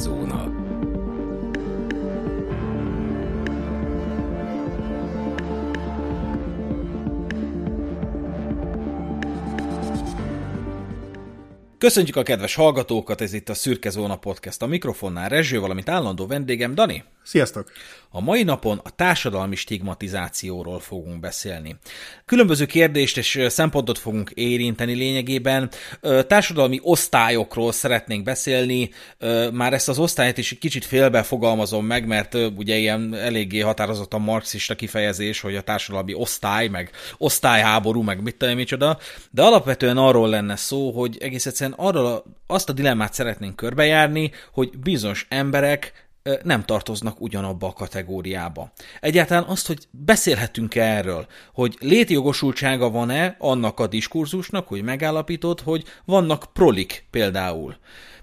Zóna. Köszöntjük a kedves hallgatókat, ez itt a Szürke Zóna Podcast. A mikrofonnál Rezső, valamint állandó vendégem Dani. Sziasztok! A mai napon a társadalmi stigmatizációról fogunk beszélni. Különböző kérdést és szempontot fogunk érinteni lényegében. Társadalmi osztályokról szeretnénk beszélni. Már ezt az osztályt is kicsit félbe fogalmazom meg, mert ugye ilyen eléggé határozott a marxista kifejezés, hogy a társadalmi osztály, meg osztályháború, meg mit tudom micsoda. De alapvetően arról lenne szó, hogy egész egyszerűen arról azt a dilemmát szeretnénk körbejárni, hogy bizonyos emberek nem tartoznak ugyanabba a kategóriába. Egyáltalán azt, hogy beszélhetünk -e erről, hogy létjogosultsága van-e annak a diskurzusnak, hogy megállapított, hogy vannak prolik például.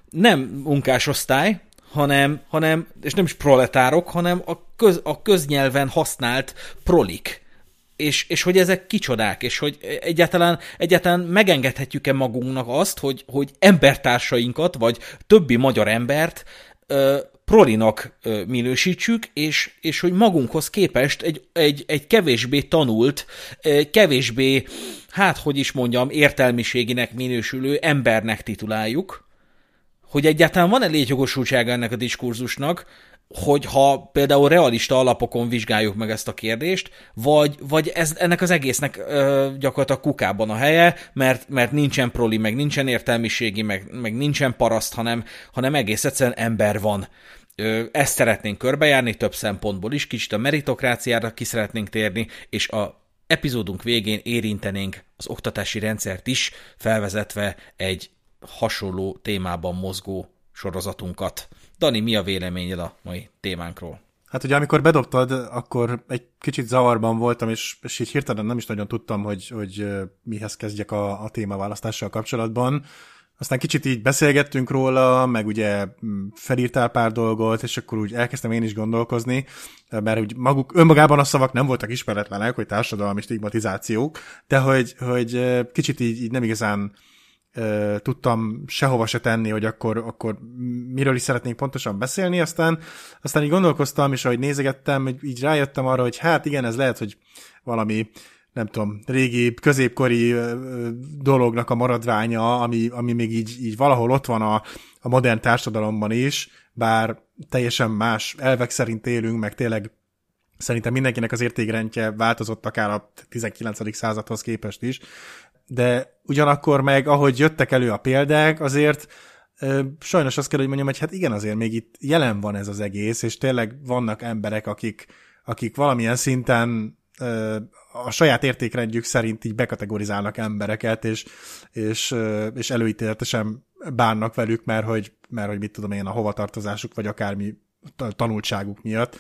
Nem munkásosztály, hanem, hanem és nem is proletárok, hanem a, köz, a köznyelven használt prolik. És, és hogy ezek kicsodák, és hogy egyáltalán, egyáltalán megengedhetjük-e magunknak azt, hogy, hogy embertársainkat, vagy többi magyar embert prolinak minősítsük, és, és hogy magunkhoz képest egy, egy, egy kevésbé tanult, kevésbé, hát hogy is mondjam, értelmiséginek minősülő embernek tituláljuk, hogy egyáltalán van-e létjogosultsága ennek a diskurzusnak, hogy ha például realista alapokon vizsgáljuk meg ezt a kérdést, vagy, vagy ez, ennek az egésznek ö, gyakorlatilag kukában a helye, mert, mert nincsen proli, meg nincsen értelmiségi, meg, meg nincsen paraszt, hanem, hanem egész egyszerűen ember van. Ezt szeretnénk körbejárni több szempontból is, kicsit a meritokráciára ki szeretnénk térni, és a epizódunk végén érintenénk az oktatási rendszert is, felvezetve egy hasonló témában mozgó sorozatunkat. Dani, mi a véleményed a mai témánkról? Hát ugye amikor bedobtad, akkor egy kicsit zavarban voltam, és, és így hirtelen nem is nagyon tudtam, hogy, hogy mihez kezdjek a, a témaválasztással kapcsolatban. Aztán kicsit így beszélgettünk róla, meg ugye mm, felírtál pár dolgot, és akkor úgy elkezdtem én is gondolkozni, mert úgy maguk, önmagában a szavak nem voltak ismeretlenek, hogy társadalmi stigmatizációk, de hogy, hogy kicsit így, így nem igazán tudtam sehova se tenni, hogy akkor, akkor miről is szeretnénk pontosan beszélni, aztán, aztán így gondolkoztam, és ahogy nézegettem, így rájöttem arra, hogy hát igen, ez lehet, hogy valami nem tudom, régi, középkori dolognak a maradványa, ami, ami még így, így valahol ott van a, a modern társadalomban is, bár teljesen más elvek szerint élünk, meg tényleg szerintem mindenkinek az értékrendje változott akár a 19. századhoz képest is, de ugyanakkor meg, ahogy jöttek elő a példák, azért sajnos azt kell, hogy mondjam, hogy hát igen, azért még itt jelen van ez az egész, és tényleg vannak emberek, akik, akik valamilyen szinten a saját értékrendjük szerint így bekategorizálnak embereket, és, és, és előítéletesen bánnak velük, mert hogy, mert hogy mit tudom én, a hovatartozásuk, vagy akármi tanultságuk miatt.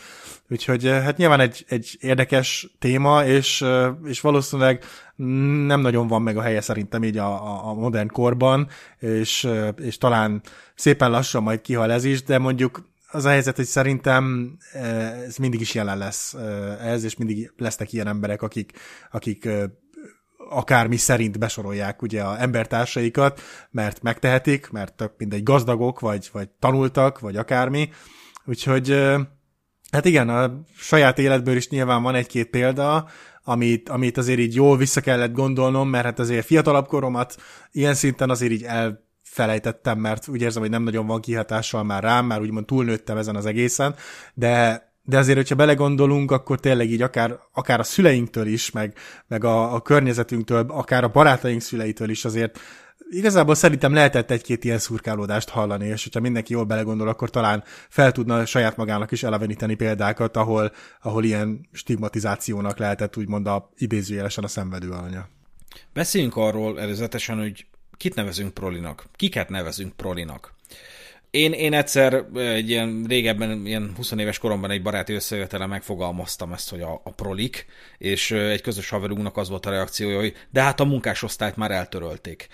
Úgyhogy hát nyilván egy, egy érdekes téma, és, és valószínűleg nem nagyon van meg a helye szerintem így a, a modern korban, és, és talán szépen lassan majd kihal ez is, de mondjuk az a helyzet, hogy szerintem ez mindig is jelen lesz ez, és mindig lesznek ilyen emberek, akik, akik akármi szerint besorolják ugye a embertársaikat, mert megtehetik, mert tök mindegy gazdagok, vagy, vagy tanultak, vagy akármi, Úgyhogy hát igen, a saját életből is nyilván van egy-két példa, amit, amit azért így jól vissza kellett gondolnom, mert hát azért fiatalabb koromat ilyen szinten azért így elfelejtettem, mert úgy érzem, hogy nem nagyon van kihatással már rám, már úgymond túlnőttem ezen az egészen, de de azért, hogyha belegondolunk, akkor tényleg így akár, akár a szüleinktől is, meg, meg a, a környezetünktől, akár a barátaink szüleitől is azért igazából szerintem lehetett egy-két ilyen szurkálódást hallani, és hogyha mindenki jól belegondol, akkor talán fel tudna saját magának is eleveníteni példákat, ahol, ahol ilyen stigmatizációnak lehetett úgymond a idézőjelesen a szenvedő alanya. Beszéljünk arról előzetesen, hogy kit nevezünk prolinak, kiket nevezünk prolinak. Én, én egyszer egy ilyen régebben, ilyen 20 éves koromban egy baráti összejövetelen megfogalmaztam ezt, hogy a, a prolik, és egy közös haverunknak az volt a reakciója, hogy de hát a munkásosztályt már eltörölték.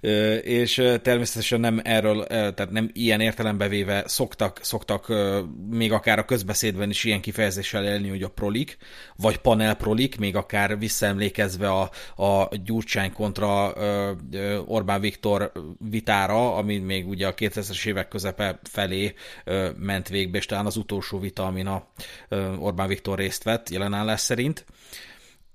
és természetesen nem erről, tehát nem ilyen értelembe véve szoktak, szoktak még akár a közbeszédben is ilyen kifejezéssel élni, hogy a prolik, vagy panel prolik, még akár visszaemlékezve a, a Gyurcsány kontra Orbán Viktor vitára, ami még ugye a 2000-es évek közepe felé ment végbe, és talán az utolsó vita, amin a Orbán Viktor részt vett, jelenállás szerint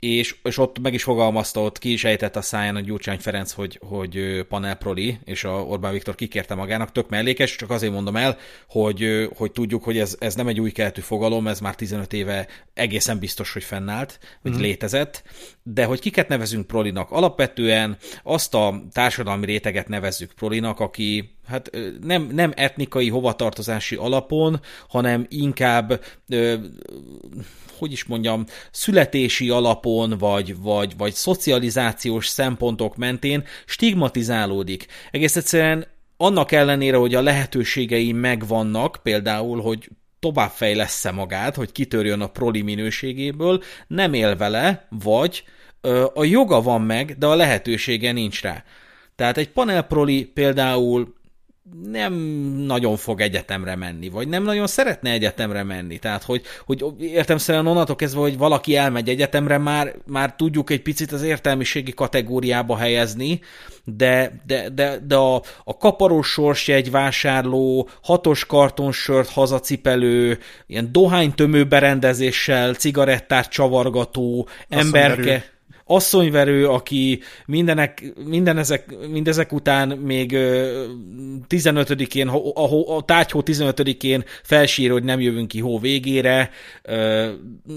és, és ott meg is fogalmazta, ott ki is ejtett a száján a Gyurcsány Ferenc, hogy, hogy panelproli, és a Orbán Viktor kikérte magának, tök mellékes, csak azért mondom el, hogy, hogy tudjuk, hogy ez, ez nem egy új keletű fogalom, ez már 15 éve egészen biztos, hogy fennállt, vagy mm. létezett, de hogy kiket nevezünk prolinak? Alapvetően azt a társadalmi réteget nevezzük prolinak, aki hát nem, nem etnikai hovatartozási alapon, hanem inkább hogy is mondjam, születési alapon, vagy, vagy, vagy szocializációs szempontok mentén stigmatizálódik. Egész egyszerűen annak ellenére, hogy a lehetőségei megvannak, például, hogy továbbfejlesz-e magát, hogy kitörjön a proli minőségéből, nem él vele, vagy a joga van meg, de a lehetősége nincs rá. Tehát egy panelproli például nem nagyon fog egyetemre menni, vagy nem nagyon szeretne egyetemre menni. Tehát, hogy, hogy értem szerint onnantól kezdve, hogy valaki elmegy egyetemre, már, már tudjuk egy picit az értelmiségi kategóriába helyezni, de, de, de, de a, a kaparós sorsjegy vásárló, hatos kartonsört hazacipelő, ilyen dohánytömő berendezéssel, cigarettát csavargató emberke asszonyverő, aki mindenek, minden ezek, mindezek után még 15-én, a, a, tárgyhó 15-én felsír, hogy nem jövünk ki hó végére.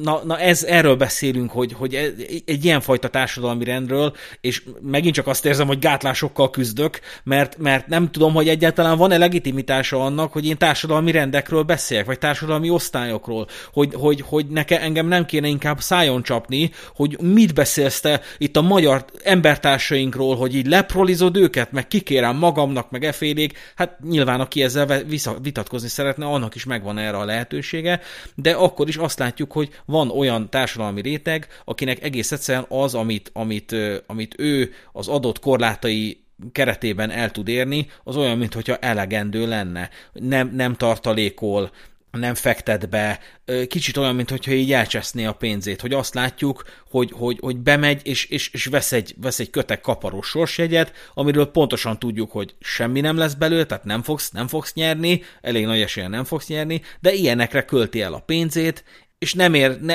Na, na ez, erről beszélünk, hogy, hogy e, egy ilyenfajta társadalmi rendről, és megint csak azt érzem, hogy gátlásokkal küzdök, mert, mert nem tudom, hogy egyáltalán van-e legitimitása annak, hogy én társadalmi rendekről beszéljek, vagy társadalmi osztályokról, hogy, hogy, hogy nekem engem nem kéne inkább szájon csapni, hogy mit beszélsz te itt a magyar embertársainkról, hogy így leprolizod őket, meg kikérem magamnak, meg efélék, hát nyilván aki ezzel vitatkozni szeretne, annak is megvan erre a lehetősége, de akkor is azt látjuk, hogy van olyan társadalmi réteg, akinek egész egyszerűen az, amit, amit, amit ő az adott korlátai keretében el tud érni, az olyan, mintha elegendő lenne. Nem, nem tartalékol, nem fektet be, kicsit olyan, mintha így elcseszné a pénzét, hogy azt látjuk, hogy, hogy, hogy bemegy, és, és, és vesz, egy, vesz egy kötek kaparós sorsjegyet, amiről pontosan tudjuk, hogy semmi nem lesz belőle, tehát nem fogsz, nem fogsz nyerni, elég nagy esélyen nem fogsz nyerni, de ilyenekre költi el a pénzét, és nem ér, ne,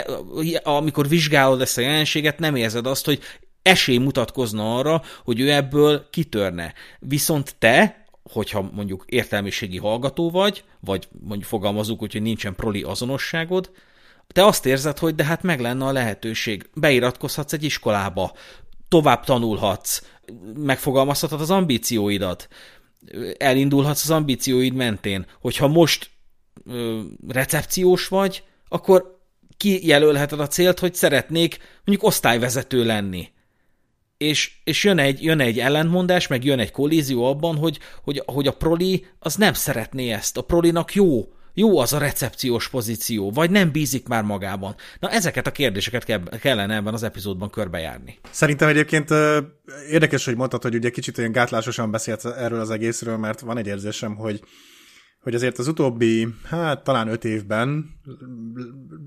amikor vizsgálod ezt a jelenséget, nem érzed azt, hogy esély mutatkozna arra, hogy ő ebből kitörne. Viszont te, hogyha mondjuk értelmiségi hallgató vagy, vagy mondjuk fogalmazunk hogy nincsen proli azonosságod, te azt érzed, hogy de hát meg lenne a lehetőség. Beiratkozhatsz egy iskolába, tovább tanulhatsz, megfogalmazhatod az ambícióidat, elindulhatsz az ambícióid mentén. Hogyha most ö, recepciós vagy, akkor kijelölheted a célt, hogy szeretnék mondjuk osztályvezető lenni és, és jön, egy, jön egy ellentmondás, meg jön egy kollízió abban, hogy, hogy, hogy a proli az nem szeretné ezt. A prolinak jó, jó az a recepciós pozíció, vagy nem bízik már magában. Na ezeket a kérdéseket kellene ebben az epizódban körbejárni. Szerintem egyébként érdekes, hogy mondtad, hogy ugye kicsit olyan gátlásosan beszélt erről az egészről, mert van egy érzésem, hogy hogy azért az utóbbi, hát talán öt évben,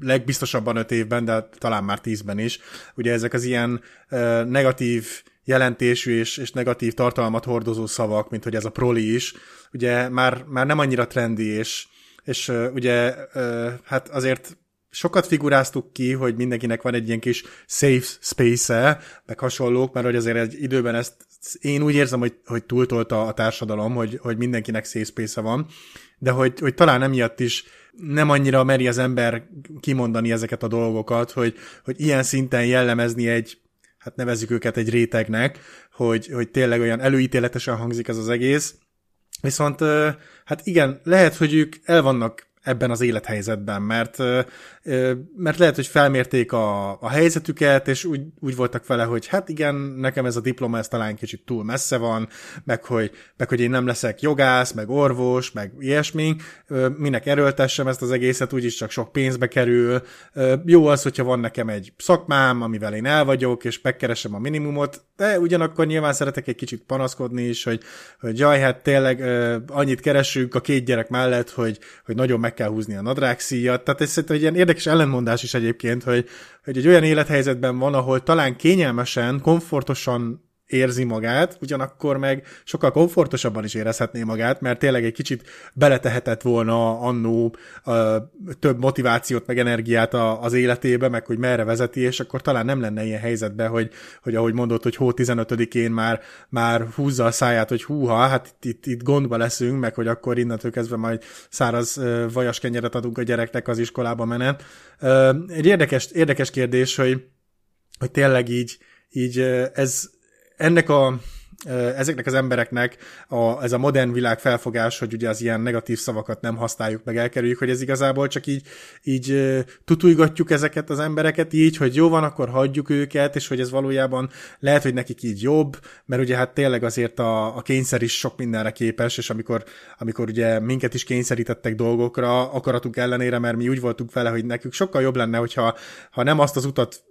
legbiztosabban öt évben, de talán már tízben is, ugye ezek az ilyen uh, negatív jelentésű és, és negatív tartalmat hordozó szavak, mint hogy ez a proli is, ugye már, már nem annyira trendi, és, és uh, ugye uh, hát azért sokat figuráztuk ki, hogy mindenkinek van egy ilyen kis safe space-e, meg hasonlók, mert hogy azért egy időben ezt én úgy érzem, hogy, hogy túltolta a társadalom, hogy, hogy mindenkinek safe van, de hogy, hogy talán emiatt is nem annyira meri az ember kimondani ezeket a dolgokat, hogy, hogy ilyen szinten jellemezni egy, hát nevezzük őket egy rétegnek, hogy, hogy tényleg olyan előítéletesen hangzik ez az egész. Viszont hát igen, lehet, hogy ők el vannak ebben az élethelyzetben, mert, mert lehet, hogy felmérték a, a helyzetüket, és úgy, úgy voltak vele, hogy hát igen, nekem ez a diploma, ez talán kicsit túl messze van, meg hogy, meg hogy én nem leszek jogász, meg orvos, meg ilyesmi, minek erőltessem ezt az egészet, úgyis csak sok pénzbe kerül. Jó az, hogyha van nekem egy szakmám, amivel én el vagyok, és megkeresem a minimumot, de ugyanakkor nyilván szeretek egy kicsit panaszkodni is, hogy, hogy jaj, hát tényleg annyit keresünk a két gyerek mellett, hogy, hogy nagyon meg kell húzni a nadrág szíjat. Tehát ez egy ilyen érdekes ellentmondás is egyébként, hogy, hogy egy olyan élethelyzetben van, ahol talán kényelmesen, komfortosan érzi magát, ugyanakkor meg sokkal komfortosabban is érezhetné magát, mert tényleg egy kicsit beletehetett volna annó több motivációt, meg energiát a, az életébe, meg hogy merre vezeti, és akkor talán nem lenne ilyen helyzetben, hogy, hogy ahogy mondott, hogy hó 15-én már, már húzza a száját, hogy húha, hát itt, itt, itt gondba leszünk, meg hogy akkor innentől kezdve majd száraz vajas kenyeret adunk a gyereknek az iskolába menet. Egy érdekes, érdekes kérdés, hogy, hogy tényleg így, így ez ennek a ezeknek az embereknek a, ez a modern világ felfogás, hogy ugye az ilyen negatív szavakat nem használjuk, meg elkerüljük, hogy ez igazából csak így, így tutulgatjuk ezeket az embereket így, hogy jó van, akkor hagyjuk őket, és hogy ez valójában lehet, hogy nekik így jobb, mert ugye hát tényleg azért a, a kényszer is sok mindenre képes, és amikor, amikor ugye minket is kényszerítettek dolgokra, akaratunk ellenére, mert mi úgy voltunk vele, hogy nekünk sokkal jobb lenne, hogyha ha nem azt az utat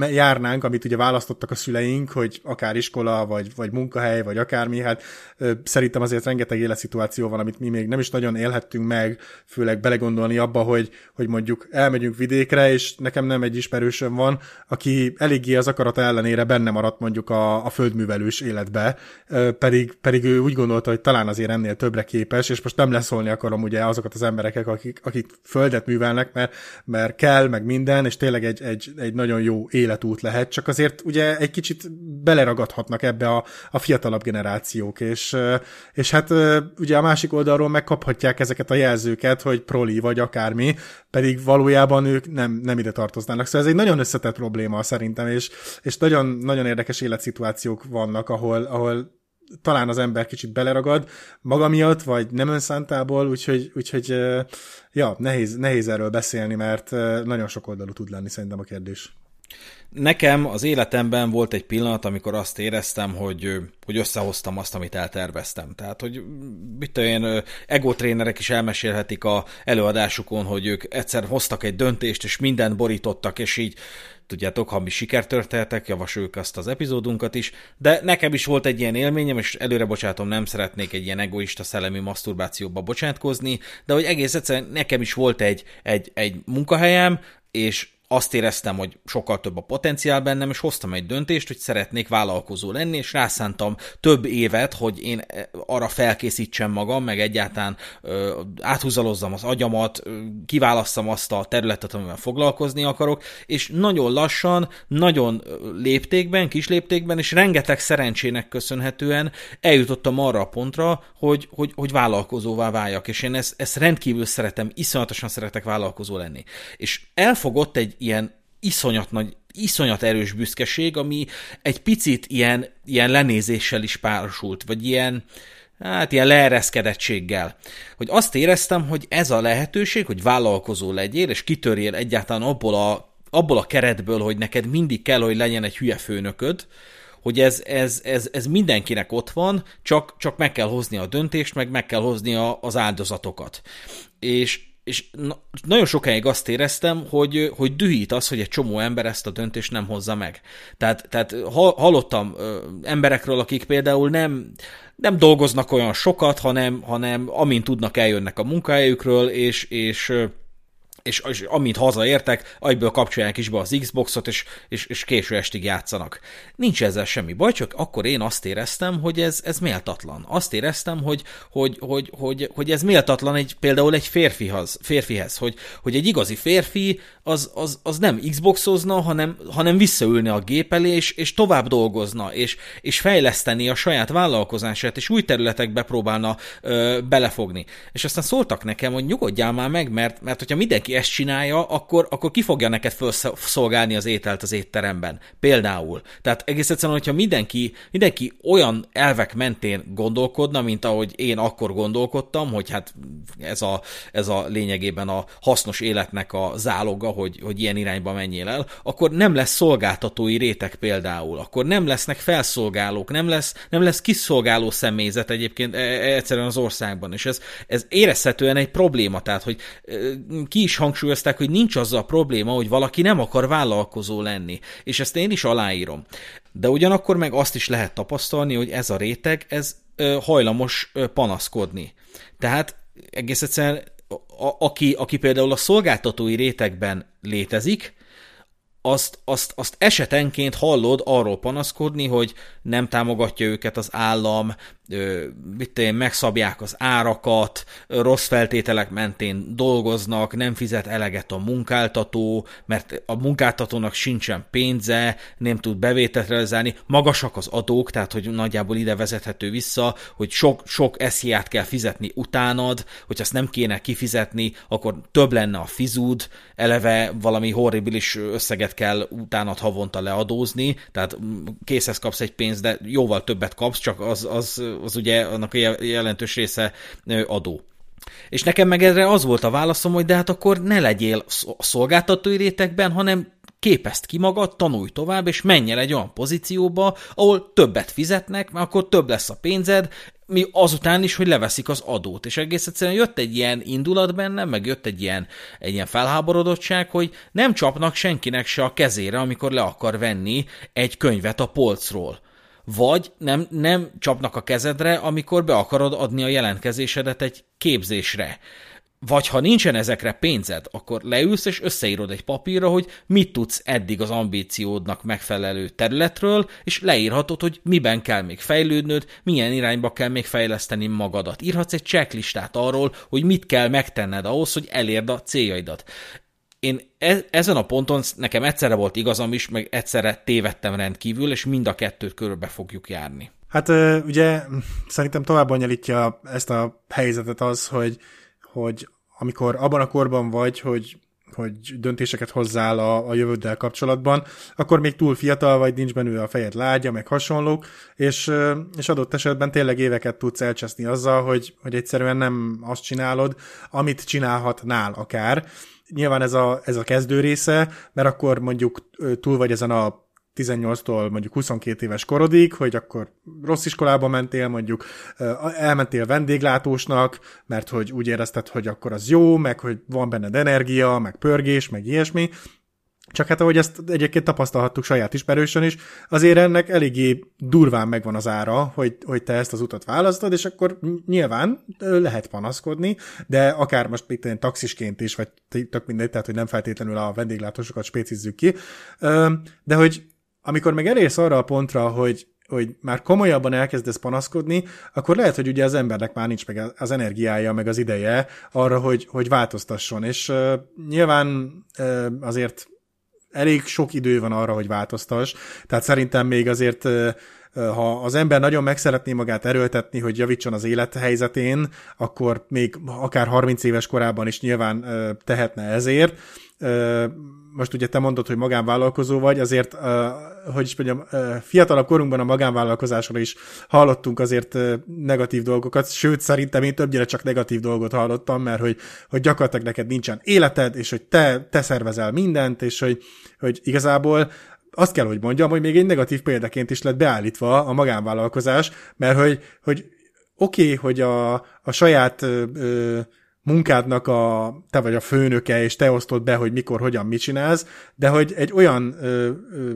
járnánk, amit ugye választottak a szüleink, hogy akár iskola, vagy, vagy munkahely, vagy akármi, hát ö, szerintem azért rengeteg életszituáció van, amit mi még nem is nagyon élhettünk meg, főleg belegondolni abba, hogy, hogy mondjuk elmegyünk vidékre, és nekem nem egy ismerősöm van, aki eléggé az akarata ellenére benne maradt mondjuk a, a földművelős életbe, ö, pedig, pedig ő úgy gondolta, hogy talán azért ennél többre képes, és most nem leszólni akarom ugye azokat az embereket, akik, akik földet művelnek, mert, mert kell, meg minden, és tényleg egy, egy, egy nagyon jó életút lehet, csak azért ugye egy kicsit beleragadhatnak ebbe a, a fiatalabb generációk, és, és hát ugye a másik oldalról megkaphatják ezeket a jelzőket, hogy proli vagy akármi, pedig valójában ők nem, nem ide tartoznának. Szóval ez egy nagyon összetett probléma szerintem, és, és nagyon, nagyon érdekes életszituációk vannak, ahol, ahol talán az ember kicsit beleragad maga miatt, vagy nem önszántából, úgyhogy, úgyhogy ja, nehéz, nehéz erről beszélni, mert nagyon sok oldalú tud lenni szerintem a kérdés. Nekem az életemben volt egy pillanat, amikor azt éreztem, hogy, hogy összehoztam azt, amit elterveztem. Tehát, hogy mit olyan egotrénerek is elmesélhetik a előadásukon, hogy ők egyszer hoztak egy döntést, és mindent borítottak, és így tudjátok, ha mi sikertörténetek, javasoljuk azt az epizódunkat is, de nekem is volt egy ilyen élményem, és előre bocsátom, nem szeretnék egy ilyen egoista szellemi maszturbációba bocsátkozni, de hogy egész egyszerűen nekem is volt egy, egy, egy munkahelyem, és azt éreztem, hogy sokkal több a potenciál bennem, és hoztam egy döntést, hogy szeretnék vállalkozó lenni, és rászántam több évet, hogy én eh, arra felkészítsem magam, meg egyáltalán ö, áthúzalozzam az agyamat, kiválasszam azt a területet, amivel foglalkozni akarok, és nagyon lassan, nagyon léptékben, kis léptékben, és rengeteg szerencsének köszönhetően eljutottam arra a pontra, hogy, hogy, hogy vállalkozóvá váljak, és én ezt, ezt rendkívül szeretem, iszonyatosan szeretek vállalkozó lenni. És elfogott egy ilyen iszonyat nagy, iszonyat erős büszkeség, ami egy picit ilyen, ilyen lenézéssel is párosult, vagy ilyen, hát ilyen leereszkedettséggel. Hogy azt éreztem, hogy ez a lehetőség, hogy vállalkozó legyél, és kitörjél egyáltalán abból a, abból a keretből, hogy neked mindig kell, hogy legyen egy hülye főnököd, hogy ez, ez, ez, ez mindenkinek ott van, csak, csak meg kell hozni a döntést, meg meg kell hozni a, az áldozatokat. És és na, nagyon sokáig azt éreztem, hogy, hogy dühít az, hogy egy csomó ember ezt a döntést nem hozza meg. Tehát, tehát hallottam emberekről, akik például nem, nem dolgoznak olyan sokat, hanem, hanem amint tudnak, eljönnek a munkahelyükről, és, és és, és amint hazaértek, agyből kapcsolják is be az Xboxot, és, és, és késő estig játszanak. Nincs ezzel semmi baj, csak akkor én azt éreztem, hogy ez, ez méltatlan. Azt éreztem, hogy, hogy, hogy, hogy, hogy ez méltatlan egy, például egy férfihoz, férfihez, hogy, hogy egy igazi férfi az, az, az nem Xboxozna, hanem, hanem visszaülne a gép elé, és, és tovább dolgozna, és, és fejleszteni a saját vállalkozását, és új területekbe próbálna ö, belefogni. És aztán szóltak nekem, hogy nyugodjál már meg, mert, mert hogyha mindenki ezt csinálja, akkor, akkor ki fogja neked felszolgálni az ételt az étteremben. Például. Tehát egész egyszerűen, hogyha mindenki, mindenki olyan elvek mentén gondolkodna, mint ahogy én akkor gondolkodtam, hogy hát ez a, ez a lényegében a hasznos életnek a záloga, hogy, hogy ilyen irányba menjél el, akkor nem lesz szolgáltatói réteg például, akkor nem lesznek felszolgálók, nem lesz, nem lesz kiszolgáló személyzet egyébként e, e, egyszerűen az országban, és ez, ez érezhetően egy probléma, tehát hogy ki is hangsúlyozták, hogy nincs az a probléma, hogy valaki nem akar vállalkozó lenni, és ezt én is aláírom. De ugyanakkor meg azt is lehet tapasztalni, hogy ez a réteg, ez hajlamos panaszkodni. Tehát egész egyszerűen, a, aki, aki például a szolgáltatói rétegben létezik, azt, azt, azt esetenként hallod arról panaszkodni, hogy nem támogatja őket az állam, mit én, megszabják az árakat, rossz feltételek mentén dolgoznak, nem fizet eleget a munkáltató, mert a munkáltatónak sincsen pénze, nem tud bevételt realizálni, magasak az adók, tehát hogy nagyjából ide vezethető vissza, hogy sok, sok esziát kell fizetni utánad, hogy azt nem kéne kifizetni, akkor több lenne a fizud, eleve valami horribilis összeget kell utánad havonta leadózni, tehát készhez kapsz egy pénzt, de jóval többet kapsz, csak az, az az ugye annak jelentős része adó. És nekem meg erre az volt a válaszom, hogy de hát akkor ne legyél a szolgáltatói rétegben, hanem képezd ki magad, tanulj tovább, és menj el egy olyan pozícióba, ahol többet fizetnek, mert akkor több lesz a pénzed, mi azután is, hogy leveszik az adót. És egész egyszerűen jött egy ilyen indulat bennem, meg jött egy ilyen, egy ilyen felháborodottság, hogy nem csapnak senkinek se a kezére, amikor le akar venni egy könyvet a polcról vagy nem, nem csapnak a kezedre, amikor be akarod adni a jelentkezésedet egy képzésre. Vagy ha nincsen ezekre pénzed, akkor leülsz és összeírod egy papírra, hogy mit tudsz eddig az ambíciódnak megfelelő területről, és leírhatod, hogy miben kell még fejlődnöd, milyen irányba kell még fejleszteni magadat. Írhatsz egy checklistát arról, hogy mit kell megtenned ahhoz, hogy elérd a céljaidat ezen a ponton nekem egyszerre volt igazam is, meg egyszerre tévedtem rendkívül, és mind a kettőt körbe fogjuk járni. Hát ugye szerintem tovább bonyolítja ezt a helyzetet az, hogy, hogy amikor abban a korban vagy, hogy hogy döntéseket hozzál a, a jövőddel kapcsolatban, akkor még túl fiatal vagy, nincs benne a fejed lágya, meg hasonlók, és, és adott esetben tényleg éveket tudsz elcseszni azzal, hogy, hogy egyszerűen nem azt csinálod, amit csinálhatnál akár, nyilván ez a, ez a kezdő része, mert akkor mondjuk túl vagy ezen a 18-tól mondjuk 22 éves korodig, hogy akkor rossz iskolába mentél, mondjuk elmentél vendéglátósnak, mert hogy úgy érezted, hogy akkor az jó, meg hogy van benned energia, meg pörgés, meg ilyesmi, csak hát ahogy ezt egyébként tapasztalhattuk saját ismerősön is, azért ennek eléggé durván megvan az ára, hogy, hogy te ezt az utat választod, és akkor nyilván lehet panaszkodni, de akár most itt én taxisként is, vagy tök mindegy, tehát hogy nem feltétlenül a vendéglátósokat spécizzük ki, de hogy amikor meg elérsz arra a pontra, hogy, hogy már komolyabban elkezdesz panaszkodni, akkor lehet, hogy ugye az embernek már nincs meg az energiája, meg az ideje arra, hogy, hogy változtasson. És uh, nyilván uh, azért elég sok idő van arra, hogy változtass. Tehát szerintem még azért ha az ember nagyon meg szeretné magát erőltetni, hogy javítson az élethelyzetén, akkor még akár 30 éves korában is nyilván tehetne ezért most ugye te mondod, hogy magánvállalkozó vagy, azért, hogy is mondjam, fiatalabb korunkban a magánvállalkozásról is hallottunk azért negatív dolgokat, sőt, szerintem én többnyire csak negatív dolgot hallottam, mert hogy, hogy gyakorlatilag neked nincsen életed, és hogy te, te szervezel mindent, és hogy, hogy igazából azt kell, hogy mondjam, hogy még egy negatív példaként is lett beállítva a magánvállalkozás, mert hogy, hogy oké, okay, hogy a, a saját ö, munkádnak a, te vagy a főnöke, és te osztod be, hogy mikor, hogyan, mit csinálsz, de hogy egy olyan ö, ö,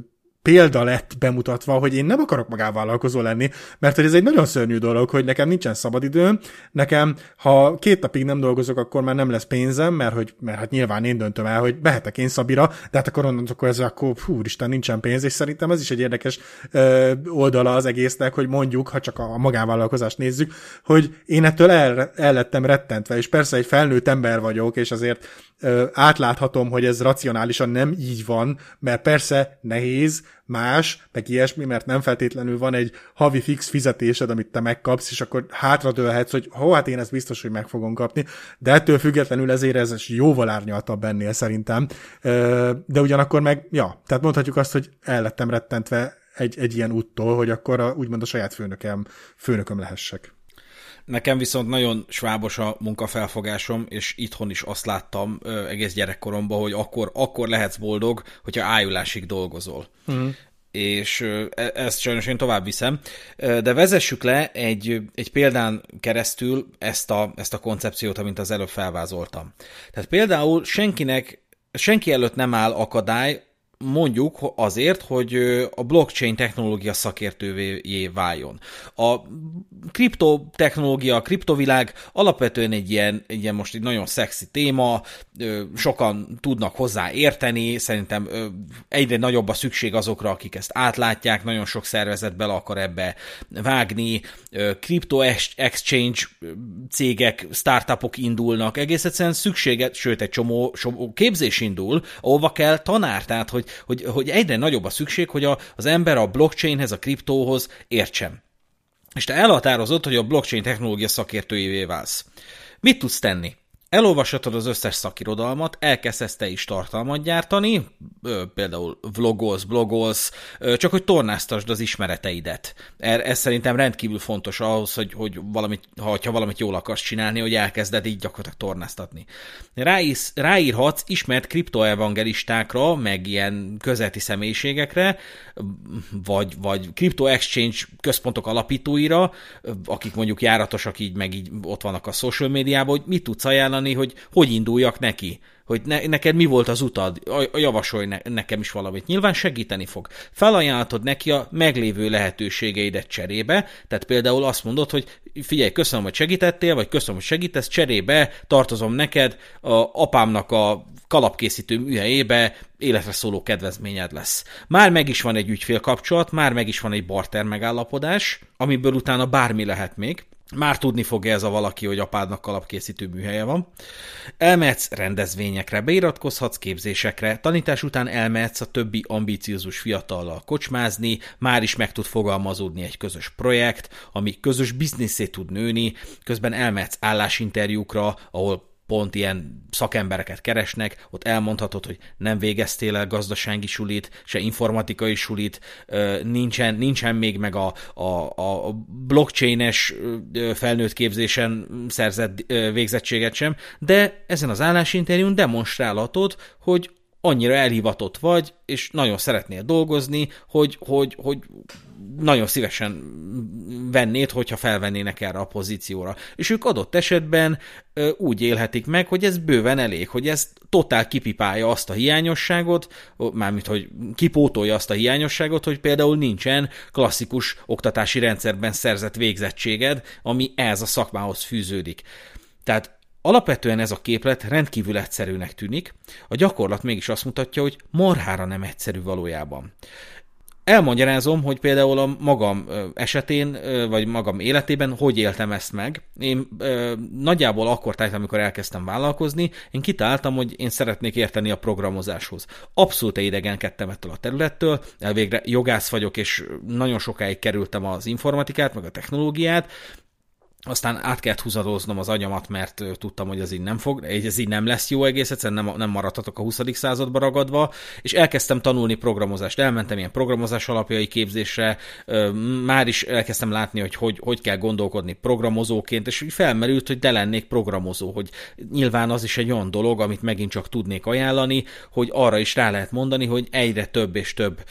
példa lett bemutatva, hogy én nem akarok magánvállalkozó lenni, mert hogy ez egy nagyon szörnyű dolog, hogy nekem nincsen szabadidőm, nekem, ha két napig nem dolgozok, akkor már nem lesz pénzem, mert hogy, mert hát nyilván én döntöm el, hogy behetek én Szabira, de hát akkor onnantól ez akkor, hú, Isten, nincsen pénz, és szerintem ez is egy érdekes ö, oldala az egésznek, hogy mondjuk, ha csak a magánvállalkozást nézzük, hogy én ettől el, el lettem rettentve, és persze egy felnőtt ember vagyok, és azért ö, átláthatom, hogy ez racionálisan nem így van, mert persze nehéz, más, meg ilyesmi, mert nem feltétlenül van egy havi fix fizetésed, amit te megkapsz, és akkor hátradőlhetsz, hogy hó, hát én ezt biztos, hogy meg fogom kapni, de ettől függetlenül ezért ez jóval árnyaltabb ennél szerintem. De ugyanakkor meg, ja, tehát mondhatjuk azt, hogy el lettem rettentve egy, egy ilyen úttól, hogy akkor a, úgymond a saját főnökem, főnököm lehessek. Nekem viszont nagyon svábos a munkafelfogásom, és itthon is azt láttam ö, egész gyerekkoromban, hogy akkor, akkor lehetsz boldog, hogyha ájulásig dolgozol. Mm. És ö, e, ezt sajnos én tovább viszem. De vezessük le egy, egy példán keresztül ezt a, ezt a koncepciót, amit az előbb felvázoltam. Tehát például senkinek, senki előtt nem áll akadály, mondjuk azért, hogy a blockchain technológia szakértővé váljon. A kriptotechnológia, a kriptovilág alapvetően egy ilyen, egy ilyen most egy nagyon szexi téma, sokan tudnak hozzá érteni, szerintem egyre nagyobb a szükség azokra, akik ezt átlátják, nagyon sok szervezet bele akar ebbe vágni, kripto exchange cégek, startupok indulnak, egész egyszerűen szükséget, sőt egy csomó, csomó képzés indul, ahova kell tanár, tehát hogy, hogy, hogy egyre nagyobb a szükség, hogy a, az ember a blockchainhez, a kriptóhoz értsen. És te elhatározott, hogy a blockchain technológia szakértőjévé válsz. Mit tudsz tenni? Elolvashatod az összes szakirodalmat, elkezdesz te is tartalmat gyártani, például vlogolsz, blogolsz, csak hogy tornáztasd az ismereteidet. Er, ez szerintem rendkívül fontos ahhoz, hogy, hogy valamit, ha, valamit jól akarsz csinálni, hogy elkezded így gyakorlatilag tornáztatni. Ráísz, ráírhatsz ismert kriptoevangelistákra, meg ilyen közeti személyiségekre, vagy, vagy kripto exchange központok alapítóira, akik mondjuk járatosak így, meg így ott vannak a social médiában, hogy mit tudsz ajánlani, ajánlani, hogy hogy induljak neki, hogy ne, neked mi volt az utad, javasolj ne, nekem is valamit. Nyilván segíteni fog. Felajánlhatod neki a meglévő lehetőségeidet cserébe, tehát például azt mondod, hogy figyelj, köszönöm, hogy segítettél, vagy köszönöm, hogy segítesz, cserébe tartozom neked, a apámnak a kalapkészítő műhelyébe életre szóló kedvezményed lesz. Már meg is van egy ügyfél kapcsolat, már meg is van egy barter megállapodás, amiből utána bármi lehet még, már tudni fogja ez a valaki, hogy apádnak kalapkészítő műhelye van. Elmehetsz rendezvényekre, beiratkozhatsz képzésekre, tanítás után elmehetsz a többi ambíciózus fiatallal kocsmázni, már is meg tud fogalmazódni egy közös projekt, ami közös bizniszét tud nőni, közben elmehetsz állásinterjúkra, ahol pont ilyen szakembereket keresnek, ott elmondhatod, hogy nem végeztél el gazdasági sulit, se informatikai sulit, nincsen, nincsen még meg a, a, a blockchain-es felnőtt képzésen szerzett végzettséget sem, de ezen az állásinterjún demonstrálhatod, hogy annyira elhivatott vagy, és nagyon szeretnél dolgozni, hogy, hogy, hogy nagyon szívesen vennéd, hogyha felvennének erre a pozícióra. És ők adott esetben úgy élhetik meg, hogy ez bőven elég, hogy ez totál kipipálja azt a hiányosságot, mármint, hogy kipótolja azt a hiányosságot, hogy például nincsen klasszikus oktatási rendszerben szerzett végzettséged, ami ez a szakmához fűződik. Tehát Alapvetően ez a képlet rendkívül egyszerűnek tűnik, a gyakorlat mégis azt mutatja, hogy marhára nem egyszerű valójában. Elmagyarázom, hogy például a magam esetén, vagy magam életében hogy éltem ezt meg. Én nagyjából akkor tájt, amikor elkezdtem vállalkozni, én kitáltam, hogy én szeretnék érteni a programozáshoz. Abszolút idegenkedtem ettől a területtől, elvégre jogász vagyok, és nagyon sokáig kerültem az informatikát, meg a technológiát, aztán át kellett húzadoznom az agyamat, mert tudtam, hogy ez így nem fog, ez így nem lesz jó egész, egyszerűen nem, nem maradhatok a 20. századba ragadva, és elkezdtem tanulni programozást, elmentem ilyen programozás alapjai képzésre, már is elkezdtem látni, hogy hogy, hogy kell gondolkodni programozóként, és úgy felmerült, hogy de lennék programozó, hogy nyilván az is egy olyan dolog, amit megint csak tudnék ajánlani, hogy arra is rá lehet mondani, hogy egyre több és több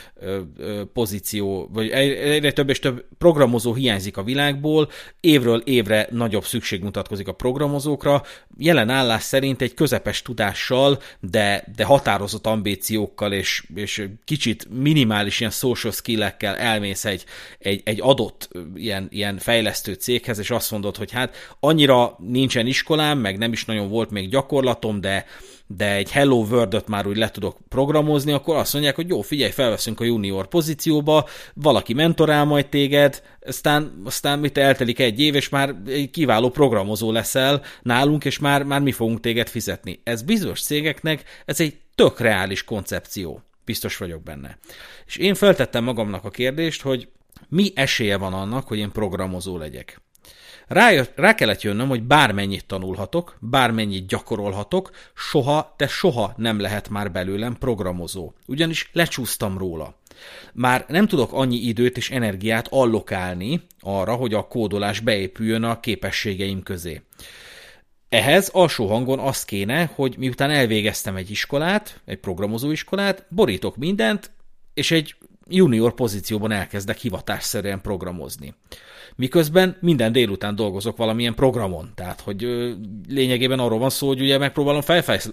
pozíció, vagy egyre több és több programozó hiányzik a világból, évről év évre nagyobb szükség mutatkozik a programozókra. Jelen állás szerint egy közepes tudással, de, de határozott ambíciókkal és, és kicsit minimális ilyen social skill-ekkel elmész egy, egy, egy adott ilyen, ilyen fejlesztő céghez, és azt mondod, hogy hát annyira nincsen iskolám, meg nem is nagyon volt még gyakorlatom, de de egy Hello world már úgy le tudok programozni, akkor azt mondják, hogy jó, figyelj, felveszünk a junior pozícióba, valaki mentorál majd téged, aztán, aztán mit eltelik egy év, és már egy kiváló programozó leszel nálunk, és már, már mi fogunk téged fizetni. Ez bizonyos cégeknek, ez egy tök reális koncepció. Biztos vagyok benne. És én feltettem magamnak a kérdést, hogy mi esélye van annak, hogy én programozó legyek. Rá, rá kellett jönnöm, hogy bármennyit tanulhatok, bármennyit gyakorolhatok, soha, de soha nem lehet már belőlem programozó. Ugyanis lecsúsztam róla. Már nem tudok annyi időt és energiát allokálni arra, hogy a kódolás beépüljön a képességeim közé. Ehhez alsó hangon azt kéne, hogy miután elvégeztem egy iskolát, egy programozóiskolát, borítok mindent, és egy junior pozícióban elkezdek hivatásszerűen programozni miközben minden délután dolgozok valamilyen programon. Tehát, hogy lényegében arról van szó, hogy ugye megpróbálom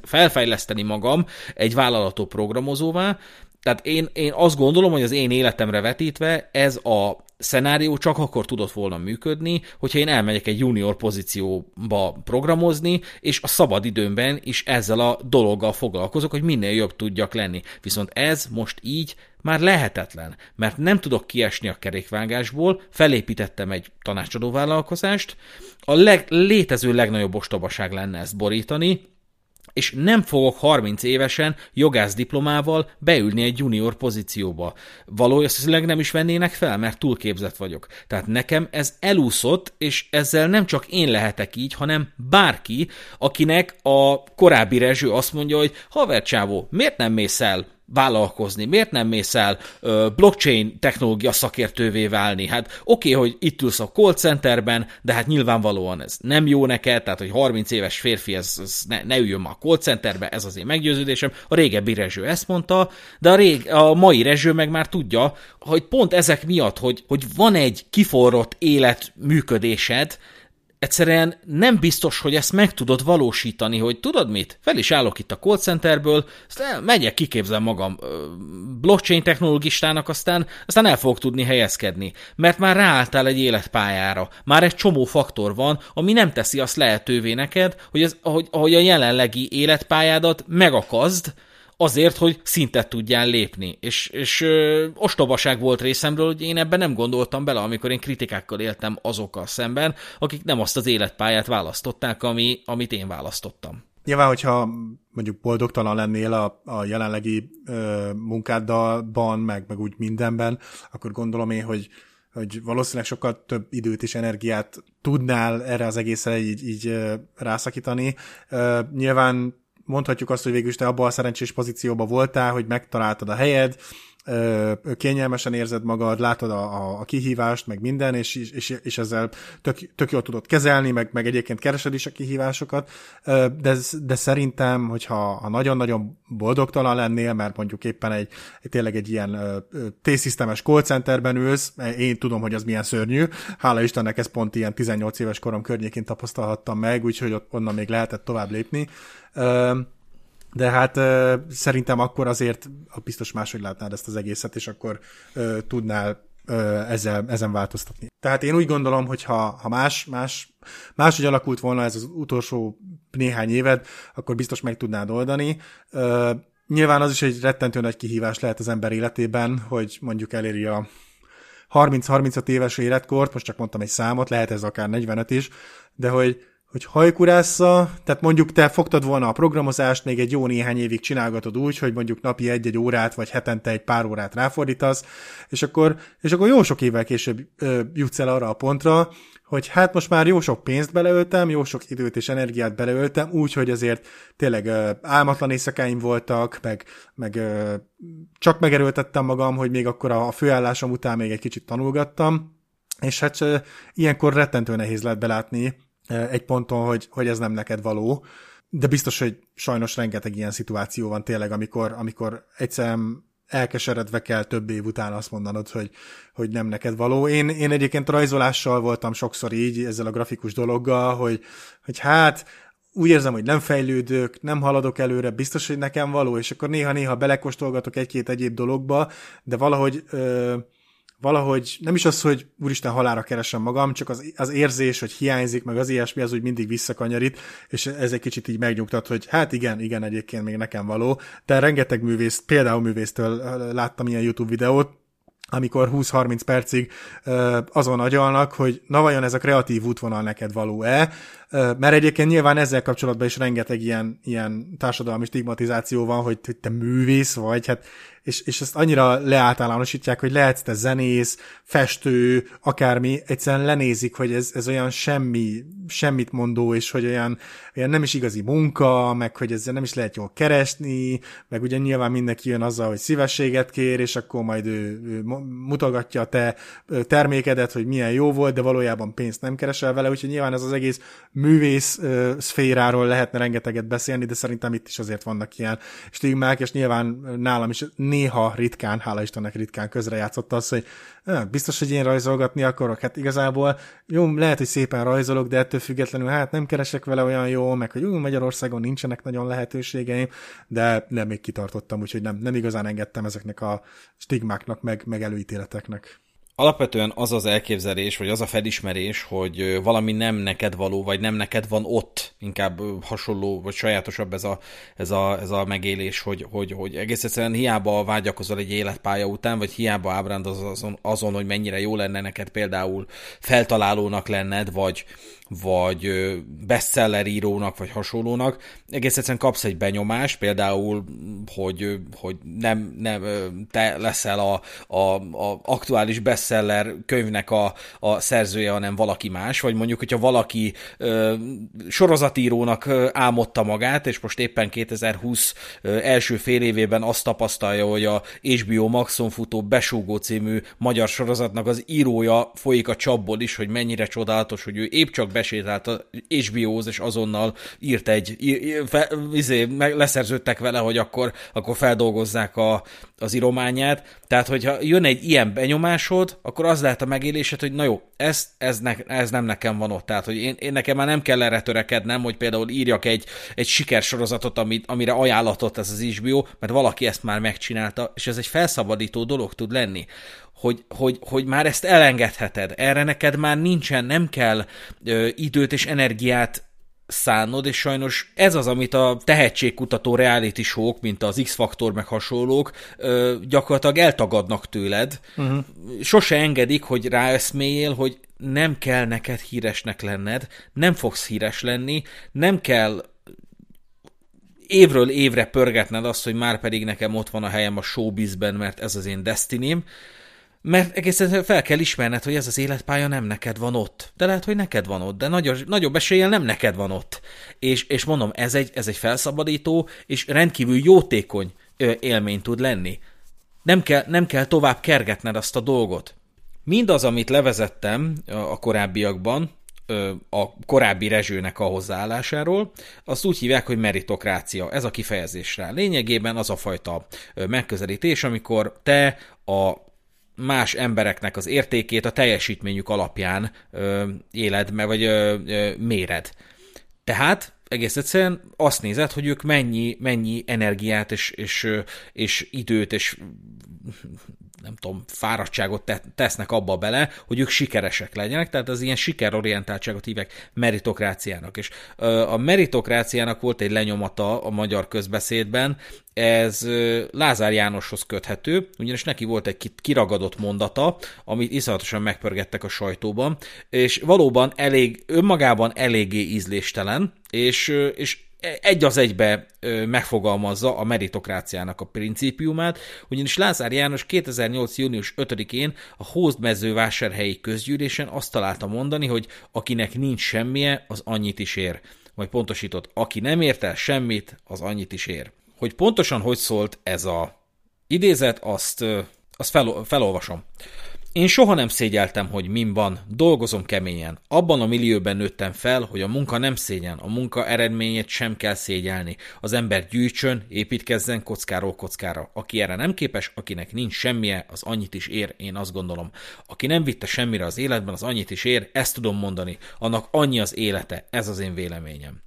felfejleszteni magam egy vállalató programozóvá, Tehát én, én azt gondolom, hogy az én életemre vetítve ez a szenárió csak akkor tudott volna működni, hogyha én elmegyek egy junior pozícióba programozni, és a szabad időmben is ezzel a dologgal foglalkozok, hogy minél jobb tudjak lenni. Viszont ez most így már lehetetlen, mert nem tudok kiesni a kerékvágásból, felépítettem egy tanácsadó vállalkozást, a leg, létező legnagyobb ostobaság lenne ezt borítani, és nem fogok 30 évesen jogász diplomával beülni egy junior pozícióba. Valószínűleg nem is vennének fel, mert túlképzett vagyok. Tehát nekem ez elúszott, és ezzel nem csak én lehetek így, hanem bárki, akinek a korábbi rezső azt mondja, hogy haver csávó, miért nem mész el vállalkozni? Miért nem mész el ö, blockchain technológia szakértővé válni? Hát oké, okay, hogy itt ülsz a call centerben, de hát nyilvánvalóan ez nem jó neked, tehát hogy 30 éves férfi ez, ez ne, ne üljön ma a call centerbe, ez az én meggyőződésem. A régebbi rezső ezt mondta, de a, rég, a mai rezső meg már tudja, hogy pont ezek miatt, hogy, hogy van egy kiforrott életműködésed, egyszerűen nem biztos, hogy ezt meg tudod valósítani, hogy tudod mit? Fel is állok itt a call centerből, aztán megyek, kiképzem magam blockchain technológistának, aztán, aztán el fogok tudni helyezkedni, mert már ráálltál egy életpályára, már egy csomó faktor van, ami nem teszi azt lehetővé neked, hogy, az, ahogy, ahogy a jelenlegi életpályádat megakazd, azért, hogy szintet tudjál lépni. És, és ö, ostobaság volt részemről, hogy én ebben nem gondoltam bele, amikor én kritikákkal éltem azokkal szemben, akik nem azt az életpályát választották, ami, amit én választottam. Nyilván, hogyha mondjuk boldogtalan lennél a, a jelenlegi ö, munkáddalban, meg, meg úgy mindenben, akkor gondolom én, hogy hogy valószínűleg sokkal több időt és energiát tudnál erre az egészre így, így rászakítani. Nyilván mondhatjuk azt, hogy végül te abban a szerencsés pozícióban voltál, hogy megtaláltad a helyed, kényelmesen érzed magad, látod a, a, a kihívást, meg minden, és, és, és ezzel tök, tök jól tudod kezelni, meg, meg egyébként keresed is a kihívásokat, de, de szerintem, hogyha ha nagyon-nagyon boldogtalan lennél, mert mondjuk éppen egy, tényleg egy ilyen T-szisztemes call centerben ülsz, én tudom, hogy az milyen szörnyű, hála Istennek ez pont ilyen 18 éves korom környékén tapasztalhattam meg, úgyhogy ott onnan még lehetett tovább lépni, de hát szerintem akkor azért biztos máshogy látnád ezt az egészet, és akkor tudnál ezzel, ezen változtatni. Tehát én úgy gondolom, hogy ha, ha más, más, máshogy alakult volna ez az utolsó néhány éved, akkor biztos meg tudnád oldani. Nyilván az is egy rettentő nagy kihívás lehet az ember életében, hogy mondjuk eléri a 30-35 éves életkort, most csak mondtam egy számot, lehet ez akár 45 is, de hogy hogy hajkurásza, tehát mondjuk te fogtad volna a programozást, még egy jó néhány évig csinálgatod úgy, hogy mondjuk napi egy-egy órát, vagy hetente egy pár órát ráfordítasz, és akkor, és akkor jó sok évvel később ö, jutsz el arra a pontra, hogy hát most már jó sok pénzt beleöltem, jó sok időt és energiát beleöltem, úgy, hogy azért tényleg ö, álmatlan éjszakáim voltak, meg, meg ö, csak megerőltettem magam, hogy még akkor a főállásom után még egy kicsit tanulgattam, és hát ö, ilyenkor rettentő nehéz lehet belátni, egy ponton, hogy, hogy ez nem neked való, de biztos, hogy sajnos rengeteg ilyen szituáció van tényleg, amikor, amikor egyszerűen elkeseredve kell több év után azt mondanod, hogy, hogy nem neked való. Én, én egyébként rajzolással voltam sokszor így, ezzel a grafikus dologgal, hogy, hogy hát úgy érzem, hogy nem fejlődök, nem haladok előre, biztos, hogy nekem való, és akkor néha-néha belekostolgatok egy-két egyéb dologba, de valahogy ö, valahogy nem is az, hogy úristen halára keresem magam, csak az, az érzés, hogy hiányzik, meg az ilyesmi, az úgy mindig visszakanyarít, és ez egy kicsit így megnyugtat, hogy hát igen, igen, egyébként még nekem való, de rengeteg művész, például művésztől láttam ilyen YouTube videót, amikor 20-30 percig azon agyalnak, hogy na vajon ez a kreatív útvonal neked való-e, mert egyébként nyilván ezzel kapcsolatban is rengeteg ilyen, ilyen társadalmi stigmatizáció van, hogy, hogy te művész vagy, hát és, és ezt annyira leáltalánosítják, hogy lehetsz te zenész, festő, akármi, egyszerűen lenézik, hogy ez, ez olyan semmi, semmit mondó, és hogy olyan, olyan nem is igazi munka, meg hogy ezzel nem is lehet jól keresni, meg ugye nyilván mindenki jön azzal, hogy szívességet kér, és akkor majd ő, ő mutogatja a te termékedet, hogy milyen jó volt, de valójában pénzt nem keresel vele, úgyhogy nyilván ez az egész művész szféráról lehetne rengeteget beszélni, de szerintem itt is azért vannak ilyen stigmák, és nyilván nálam is néha ritkán, hála Istennek ritkán közrejátszott az, hogy biztos, hogy én rajzolgatni akarok. Hát igazából jó, lehet, hogy szépen rajzolok, de ettől függetlenül hát nem keresek vele olyan jó, meg hogy ú, Magyarországon nincsenek nagyon lehetőségeim, de nem még kitartottam, úgyhogy nem, nem igazán engedtem ezeknek a stigmáknak, meg, meg előítéleteknek alapvetően az az elképzelés, vagy az a felismerés, hogy valami nem neked való, vagy nem neked van ott, inkább hasonló, vagy sajátosabb ez a, ez a, ez a megélés, hogy, hogy, hogy egész egyszerűen hiába vágyakozol egy életpálya után, vagy hiába ábrándoz azon, azon, hogy mennyire jó lenne neked például feltalálónak lenned, vagy, vagy bestseller írónak, vagy hasonlónak, egész egyszerűen kapsz egy benyomást, például, hogy, hogy nem, nem te leszel a, a, a aktuális bestseller könyvnek a, a szerzője, hanem valaki más, vagy mondjuk, hogyha valaki ö, sorozatírónak álmodta magát, és most éppen 2020 első fél évében azt tapasztalja, hogy a HBO Maxon futó Besúgó című magyar sorozatnak az írója folyik a csapból is, hogy mennyire csodálatos, hogy ő épp csak besétált a HBO-hoz, és azonnal írt egy, ír, fe, izé, leszerződtek vele, hogy akkor, akkor feldolgozzák a, az írományát. Tehát, hogyha jön egy ilyen benyomásod, akkor az lehet a megélésed, hogy na jó, ez, ez, ne, ez nem nekem van ott. Tehát, hogy én, én nekem már nem kell erre törekednem, hogy például írjak egy, egy sikersorozatot, amit, amire ajánlatot ez az HBO, mert valaki ezt már megcsinálta, és ez egy felszabadító dolog tud lenni hogy, hogy, hogy már ezt elengedheted. Erre neked már nincsen, nem kell ö, időt és energiát szánod, és sajnos ez az, amit a tehetségkutató reality show mint az X-faktor meg hasonlók, gyakorlatilag eltagadnak tőled. Uh-huh. Sose engedik, hogy ráeszméljél, hogy nem kell neked híresnek lenned, nem fogsz híres lenni, nem kell évről évre pörgetned azt, hogy már pedig nekem ott van a helyem a showbizben, mert ez az én destinim, mert egészen fel kell ismerned, hogy ez az életpálya nem neked van ott. De lehet, hogy neked van ott, de nagy, nagyobb eséllyel nem neked van ott. És, és mondom, ez egy, ez egy felszabadító és rendkívül jótékony élmény tud lenni. Nem kell, nem kell tovább kergetned azt a dolgot. Mindaz, amit levezettem a korábbiakban, a korábbi rezsőnek a hozzáállásáról, azt úgy hívják, hogy meritokrácia. Ez a kifejezés rá. Lényegében az a fajta megközelítés, amikor te a más embereknek az értékét a teljesítményük alapján ö, éled, vagy ö, ö, méred. Tehát egész egyszerűen azt nézed, hogy ők mennyi, mennyi energiát és, és, és időt és nem tudom, fáradtságot tesznek abba bele, hogy ők sikeresek legyenek, tehát az ilyen sikerorientáltságot hívják meritokráciának. És a meritokráciának volt egy lenyomata a magyar közbeszédben, ez Lázár Jánoshoz köthető, ugyanis neki volt egy kiragadott mondata, amit iszonyatosan megpörgettek a sajtóban, és valóban elég, önmagában eléggé ízléstelen, és, és egy az egybe megfogalmazza a meritokráciának a principiumát, ugyanis Lázár János 2008. június 5-én a Hózdmezővásárhelyi közgyűlésen azt találta mondani, hogy akinek nincs semmije, az annyit is ér. Vagy pontosított, aki nem ért el semmit, az annyit is ér. Hogy pontosan hogy szólt ez a idézet, azt, azt fel, felolvasom. Én soha nem szégyeltem, hogy min van, dolgozom keményen. Abban a millióben nőttem fel, hogy a munka nem szégyen, a munka eredményét sem kell szégyelni. Az ember gyűjtsön, építkezzen kockáról kockára. Aki erre nem képes, akinek nincs semmije, az annyit is ér, én azt gondolom. Aki nem vitte semmire az életben, az annyit is ér, ezt tudom mondani. Annak annyi az élete, ez az én véleményem.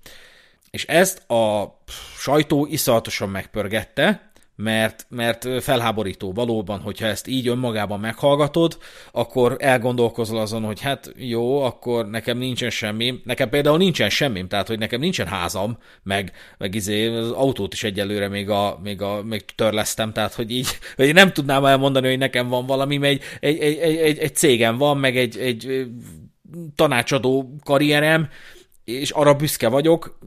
És ezt a sajtó iszonyatosan megpörgette, mert, mert felháborító valóban, hogyha ezt így önmagában meghallgatod, akkor elgondolkozol azon, hogy hát jó, akkor nekem nincsen semmi, nekem például nincsen semmi, tehát hogy nekem nincsen házam, meg, meg izé, az autót is egyelőre még, a, még, a, még törlesztem, tehát hogy így, hogy nem tudnám elmondani, hogy nekem van valami, mert egy, egy, egy, egy, egy cégem van, meg egy, egy tanácsadó karrierem, és arra büszke vagyok,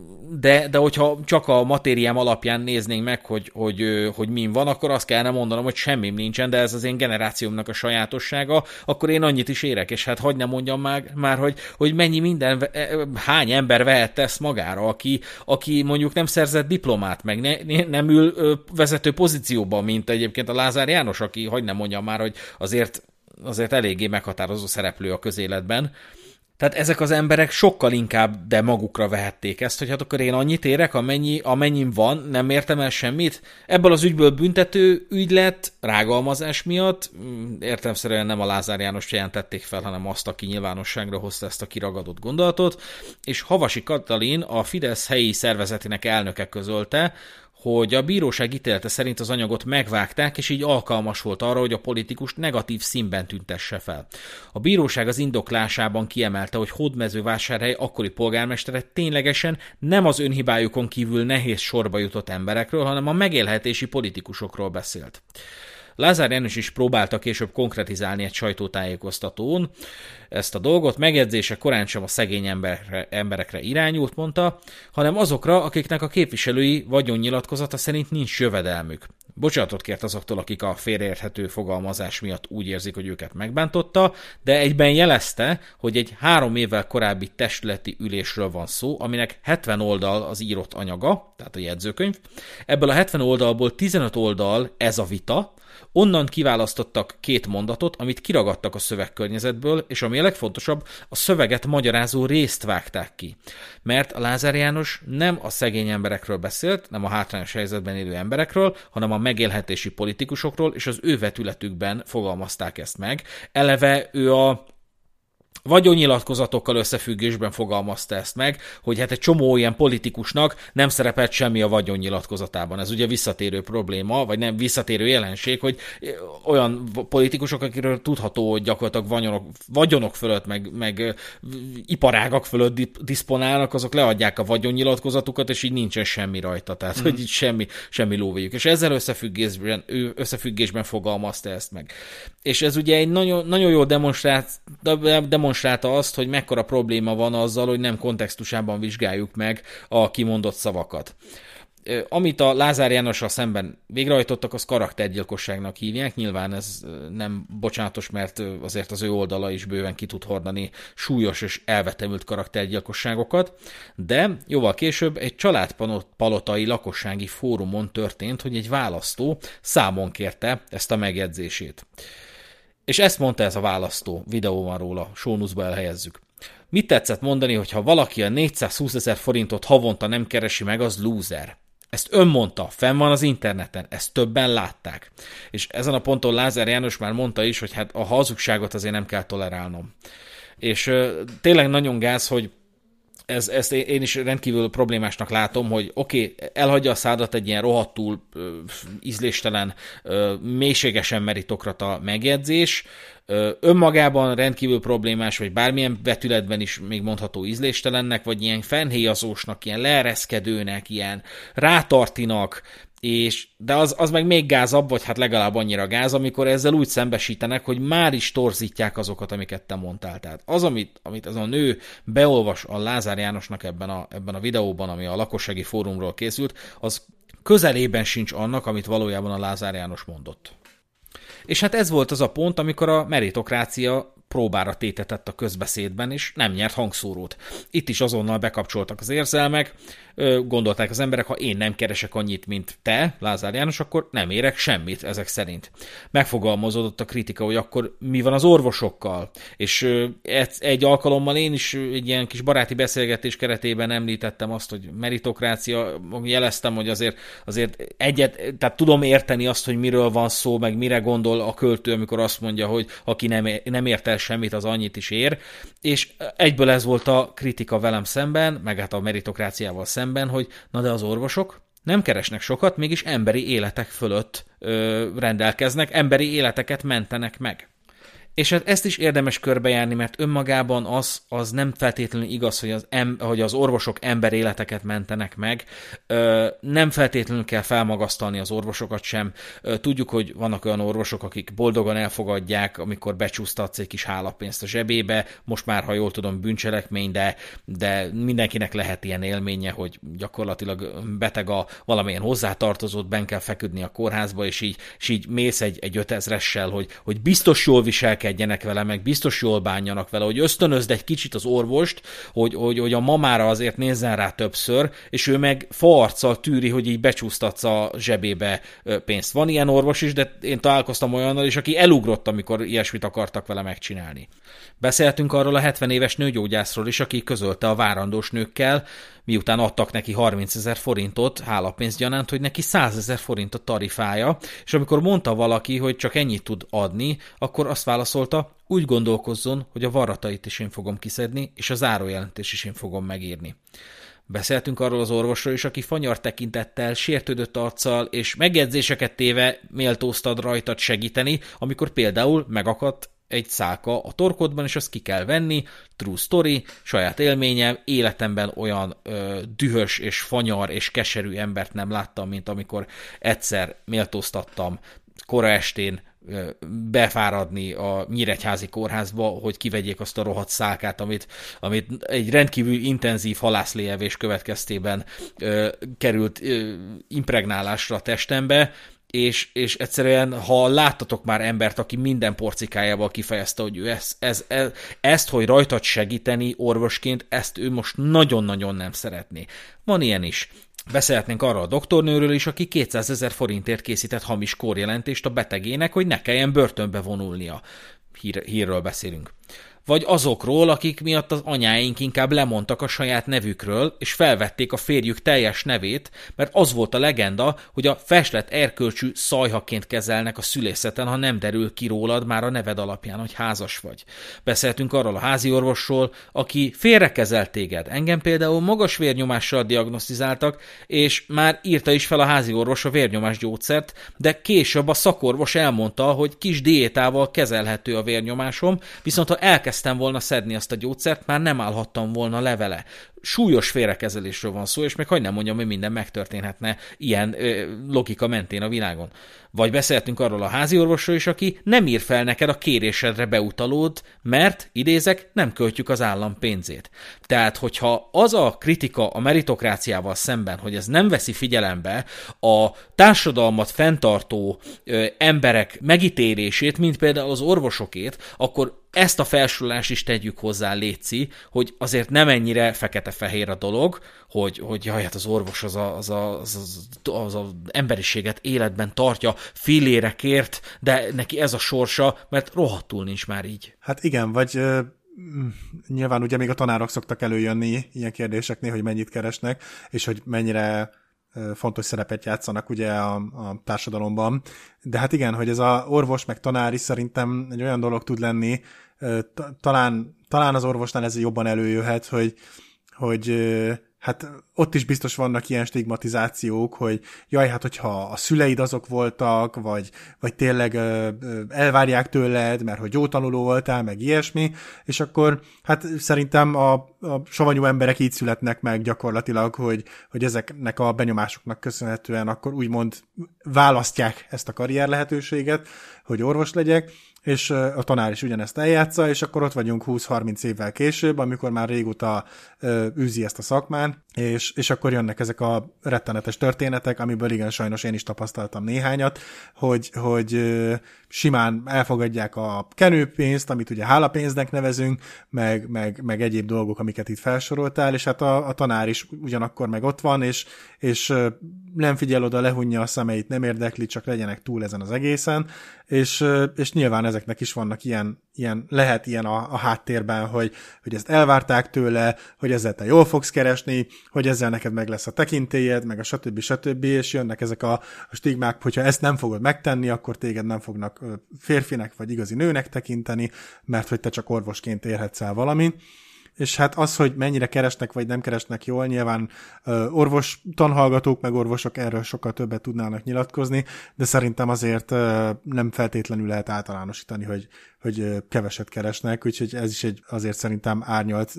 de, de hogyha csak a matériám alapján néznénk meg, hogy, hogy, hogy min van, akkor azt kellene mondanom, hogy semmim nincsen, de ez az én generációmnak a sajátossága, akkor én annyit is érek, és hát hogy nem mondjam már, már hogy, hogy mennyi minden, e, hány ember vehette ezt magára, aki, aki mondjuk nem szerzett diplomát, meg ne, nem ül vezető pozícióban, mint egyébként a Lázár János, aki, hogy nem mondjam már, hogy azért, azért eléggé meghatározó szereplő a közéletben, Tehát ezek az emberek sokkal inkább de magukra vehették ezt, hogy hát akkor én annyit érek, amennyi, amennyim van, nem értem el semmit. Ebből az ügyből büntető ügy lett, rágalmazás miatt, mm, értemszerűen nem a Lázár János jelentették fel, hanem azt, aki nyilvánosságra hozta ezt a kiragadott gondolatot, és Havasi Katalin, a Fidesz helyi szervezetének elnöke közölte, hogy a bíróság ítélete szerint az anyagot megvágták, és így alkalmas volt arra, hogy a politikust negatív színben tüntesse fel. A bíróság az indoklásában kiemelte, hogy Hódmezővásárhely akkori polgármestere ténylegesen nem az önhibájukon kívül nehéz sorba jutott emberekről, hanem a megélhetési politikusokról beszélt. Lázár János is próbálta később konkretizálni egy sajtótájékoztatón ezt a dolgot, megjegyzése korán sem a szegény emberekre, emberekre irányult, mondta, hanem azokra, akiknek a képviselői vagyonnyilatkozata szerint nincs jövedelmük. Bocsánatot kért azoktól, akik a félreérthető fogalmazás miatt úgy érzik, hogy őket megbántotta, de egyben jelezte, hogy egy három évvel korábbi testületi ülésről van szó, aminek 70 oldal az írott anyaga, tehát a jegyzőkönyv. Ebből a 70 oldalból 15 oldal ez a vita, Onnan kiválasztottak két mondatot, amit kiragadtak a szövegkörnyezetből, és ami a legfontosabb, a szöveget magyarázó részt vágták ki. Mert a Lázár János nem a szegény emberekről beszélt, nem a hátrányos helyzetben élő emberekről, hanem a megélhetési politikusokról, és az ő vetületükben fogalmazták ezt meg. Eleve ő a vagyonnyilatkozatokkal összefüggésben fogalmazta ezt meg, hogy hát egy csomó ilyen politikusnak nem szerepelt semmi a vagyonnyilatkozatában. Ez ugye visszatérő probléma, vagy nem visszatérő jelenség, hogy olyan politikusok, akiről tudható, hogy gyakorlatilag vagyonok, vagyonok fölött, meg, meg iparágak fölött diszponálnak, azok leadják a vagyonnyilatkozatukat, és így nincsen semmi rajta. Tehát, mm. hogy így semmi, semmi lóvéjük. És ezzel összefüggésben, ő összefüggésben fogalmazta ezt meg. És ez ugye egy nagyon, nagyon jó demonstrált demonstrálta azt, hogy mekkora probléma van azzal, hogy nem kontextusában vizsgáljuk meg a kimondott szavakat. Amit a Lázár Jánossal szemben végrehajtottak, az karaktergyilkosságnak hívják. Nyilván ez nem bocsánatos, mert azért az ő oldala is bőven ki tud hordani súlyos és elvetemült karaktergyilkosságokat, de jóval később egy családpalotai lakossági fórumon történt, hogy egy választó számon kérte ezt a megjegyzését. És ezt mondta ez a választó, videó van róla, sónuszba elhelyezzük. Mit tetszett mondani, hogy ha valaki a 420 ezer forintot havonta nem keresi meg, az loser. Ezt ön mondta, fenn van az interneten, ezt többen látták. És ezen a ponton Lázár János már mondta is, hogy hát a hazugságot azért nem kell tolerálnom. És ö, tényleg nagyon gáz, hogy ez, ezt én is rendkívül problémásnak látom, hogy oké, okay, elhagyja a szádat egy ilyen rohadtul ízléstelen, mélységesen meritokrata megjegyzés, önmagában rendkívül problémás, vagy bármilyen vetületben is még mondható ízléstelennek, vagy ilyen fenhéjazósnak, ilyen leereszkedőnek, ilyen rátartinak, és, de az, az meg még gázabb, vagy hát legalább annyira gáz, amikor ezzel úgy szembesítenek, hogy már is torzítják azokat, amiket te mondtál. Tehát az, amit, amit ez a nő beolvas a Lázár Jánosnak ebben a, ebben a videóban, ami a lakossági fórumról készült, az közelében sincs annak, amit valójában a Lázár János mondott. És hát ez volt az a pont, amikor a meritokrácia próbára tétetett a közbeszédben, és nem nyert hangszórót. Itt is azonnal bekapcsoltak az érzelmek, gondolták az emberek, ha én nem keresek annyit, mint te, Lázár János, akkor nem érek semmit ezek szerint. Megfogalmazódott a kritika, hogy akkor mi van az orvosokkal, és egy alkalommal én is egy ilyen kis baráti beszélgetés keretében említettem azt, hogy meritokrácia, jeleztem, hogy azért, azért egyet, tehát tudom érteni azt, hogy miről van szó, meg mire gondol a költő, amikor azt mondja, hogy aki nem, nem ért el semmit, az annyit is ér, és egyből ez volt a kritika velem szemben, meg hát a meritokráciával szemben, szemben, hogy na de az orvosok nem keresnek sokat, mégis emberi életek fölött ö, rendelkeznek, emberi életeket mentenek meg. És hát ezt is érdemes körbejárni, mert önmagában az, az nem feltétlenül igaz, hogy az, em, hogy az orvosok emberéleteket mentenek meg. Nem feltétlenül kell felmagasztalni az orvosokat sem. Tudjuk, hogy vannak olyan orvosok, akik boldogan elfogadják, amikor becsúsztatsz egy kis hálapénzt a zsebébe. Most már, ha jól tudom, bűncselekmény, de, de mindenkinek lehet ilyen élménye, hogy gyakorlatilag beteg a valamilyen hozzátartozott, ben kell feküdni a kórházba, és így, és így mész egy, egy ötezressel, hogy, hogy biztos jól viselkedik, keménykedjenek vele, meg biztos jól bánjanak vele, hogy ösztönözd egy kicsit az orvost, hogy, hogy, hogy a mamára azért nézzen rá többször, és ő meg farccal tűri, hogy így becsúsztatsz a zsebébe pénzt. Van ilyen orvos is, de én találkoztam olyannal is, aki elugrott, amikor ilyesmit akartak vele megcsinálni. Beszéltünk arról a 70 éves nőgyógyászról is, aki közölte a várandós nőkkel, miután adtak neki 30 ezer forintot hálapénzgyanánt, hogy neki 100 ezer forint a tarifája, és amikor mondta valaki, hogy csak ennyit tud adni, akkor azt válaszolta, úgy gondolkozzon, hogy a varratait is én fogom kiszedni, és a zárójelentés is én fogom megírni. Beszéltünk arról az orvosról is, aki fanyar tekintettel, sértődött arccal és megjegyzéseket téve méltóztad rajtad segíteni, amikor például megakadt egy szálka a torkodban, és azt ki kell venni, true story, saját élményem, életemben olyan ö, dühös és fanyar és keserű embert nem láttam, mint amikor egyszer méltóztattam kora estén befáradni a Nyíregyházi kórházba, hogy kivegyék azt a rohadt szálkát, amit, amit egy rendkívül intenzív halászléjevés következtében ö, került ö, impregnálásra a testembe, és, és egyszerűen, ha láttatok már embert, aki minden porcikájával kifejezte, hogy ő ezt, ez, ez, ezt, hogy rajtad segíteni orvosként, ezt ő most nagyon-nagyon nem szeretné. Van ilyen is. Beszélhetnénk arra a doktornőről is, aki 200 ezer forintért készített hamis kórjelentést a betegének, hogy ne kelljen börtönbe vonulnia. Hír, hírről beszélünk vagy azokról, akik miatt az anyáink inkább lemondtak a saját nevükről, és felvették a férjük teljes nevét, mert az volt a legenda, hogy a feslet erkölcsű szajhaként kezelnek a szülészeten, ha nem derül ki rólad már a neved alapján, hogy házas vagy. Beszéltünk arról a házi orvosról, aki félrekezelt téged. Engem például magas vérnyomással diagnosztizáltak, és már írta is fel a házi orvos a vérnyomás gyógyszert, de később a szakorvos elmondta, hogy kis diétával kezelhető a vérnyomásom, viszont ha elkezd elkezdtem volna szedni azt a gyógyszert, már nem állhattam volna levele. Súlyos félrekezelésről van szó, és még hogy nem mondjam, hogy minden megtörténhetne ilyen ö, logika mentén a világon. Vagy beszéltünk arról a házi orvosról is, aki nem ír fel neked a kérésedre beutalód, mert, idézek, nem költjük az állam pénzét. Tehát, hogyha az a kritika a meritokráciával szemben, hogy ez nem veszi figyelembe a társadalmat fenntartó ö, emberek megítélését, mint például az orvosokét, akkor ezt a felsorolást is tegyük hozzá, Léci, hogy azért nem ennyire fekete-fehér a dolog, hogy, hogy jaj, hát az orvos az a, az, a, az, az, az a emberiséget életben tartja filérekért, de neki ez a sorsa, mert rohadtul nincs már így. Hát igen, vagy nyilván ugye még a tanárok szoktak előjönni ilyen kérdéseknél, hogy mennyit keresnek, és hogy mennyire fontos szerepet játszanak ugye a, a társadalomban. De hát igen, hogy ez a orvos meg tanár is szerintem egy olyan dolog tud lenni, talán, talán az orvosnál ez jobban előjöhet, hogy, hogy hát ott is biztos vannak ilyen stigmatizációk, hogy jaj, hát hogyha a szüleid azok voltak, vagy, vagy tényleg ö, ö, elvárják tőled, mert hogy jó tanuló voltál, meg ilyesmi, és akkor hát szerintem a, a savanyú emberek így születnek meg gyakorlatilag, hogy, hogy ezeknek a benyomásoknak köszönhetően akkor úgymond választják ezt a karrier lehetőséget, hogy orvos legyek, és a tanár is ugyanezt eljátsza, és akkor ott vagyunk 20-30 évvel később, amikor már régóta űzi ezt a szakmán, és, és akkor jönnek ezek a rettenetes történetek, amiből igen, sajnos én is tapasztaltam néhányat, hogy, hogy simán elfogadják a kenőpénzt, amit ugye hálapénznek nevezünk, meg, meg, meg egyéb dolgok, amiket itt felsoroltál, és hát a, a tanár is ugyanakkor meg ott van, és, és nem figyel oda, lehunja a szemeit, nem érdekli, csak legyenek túl ezen az egészen, és, és nyilván ezeknek is vannak ilyen, ilyen lehet ilyen a, a háttérben, hogy, hogy ezt elvárták tőle, hogy ezzel te jól fogsz keresni, hogy ezzel neked meg lesz a tekintélyed, meg a stb. stb. és jönnek ezek a, stigmák, hogyha ezt nem fogod megtenni, akkor téged nem fognak férfinek vagy igazi nőnek tekinteni, mert hogy te csak orvosként érhetsz el valamit és hát az, hogy mennyire keresnek vagy nem keresnek jól, nyilván orvos tanhallgatók meg orvosok erről sokkal többet tudnának nyilatkozni, de szerintem azért nem feltétlenül lehet általánosítani, hogy, hogy keveset keresnek, úgyhogy ez is egy azért szerintem árnyalt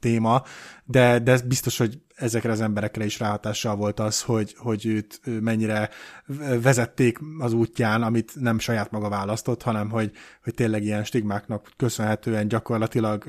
téma, de, de biztos, hogy ezekre az emberekre is ráhatással volt az, hogy, hogy őt mennyire vezették az útján, amit nem saját maga választott, hanem hogy, hogy tényleg ilyen stigmáknak köszönhetően gyakorlatilag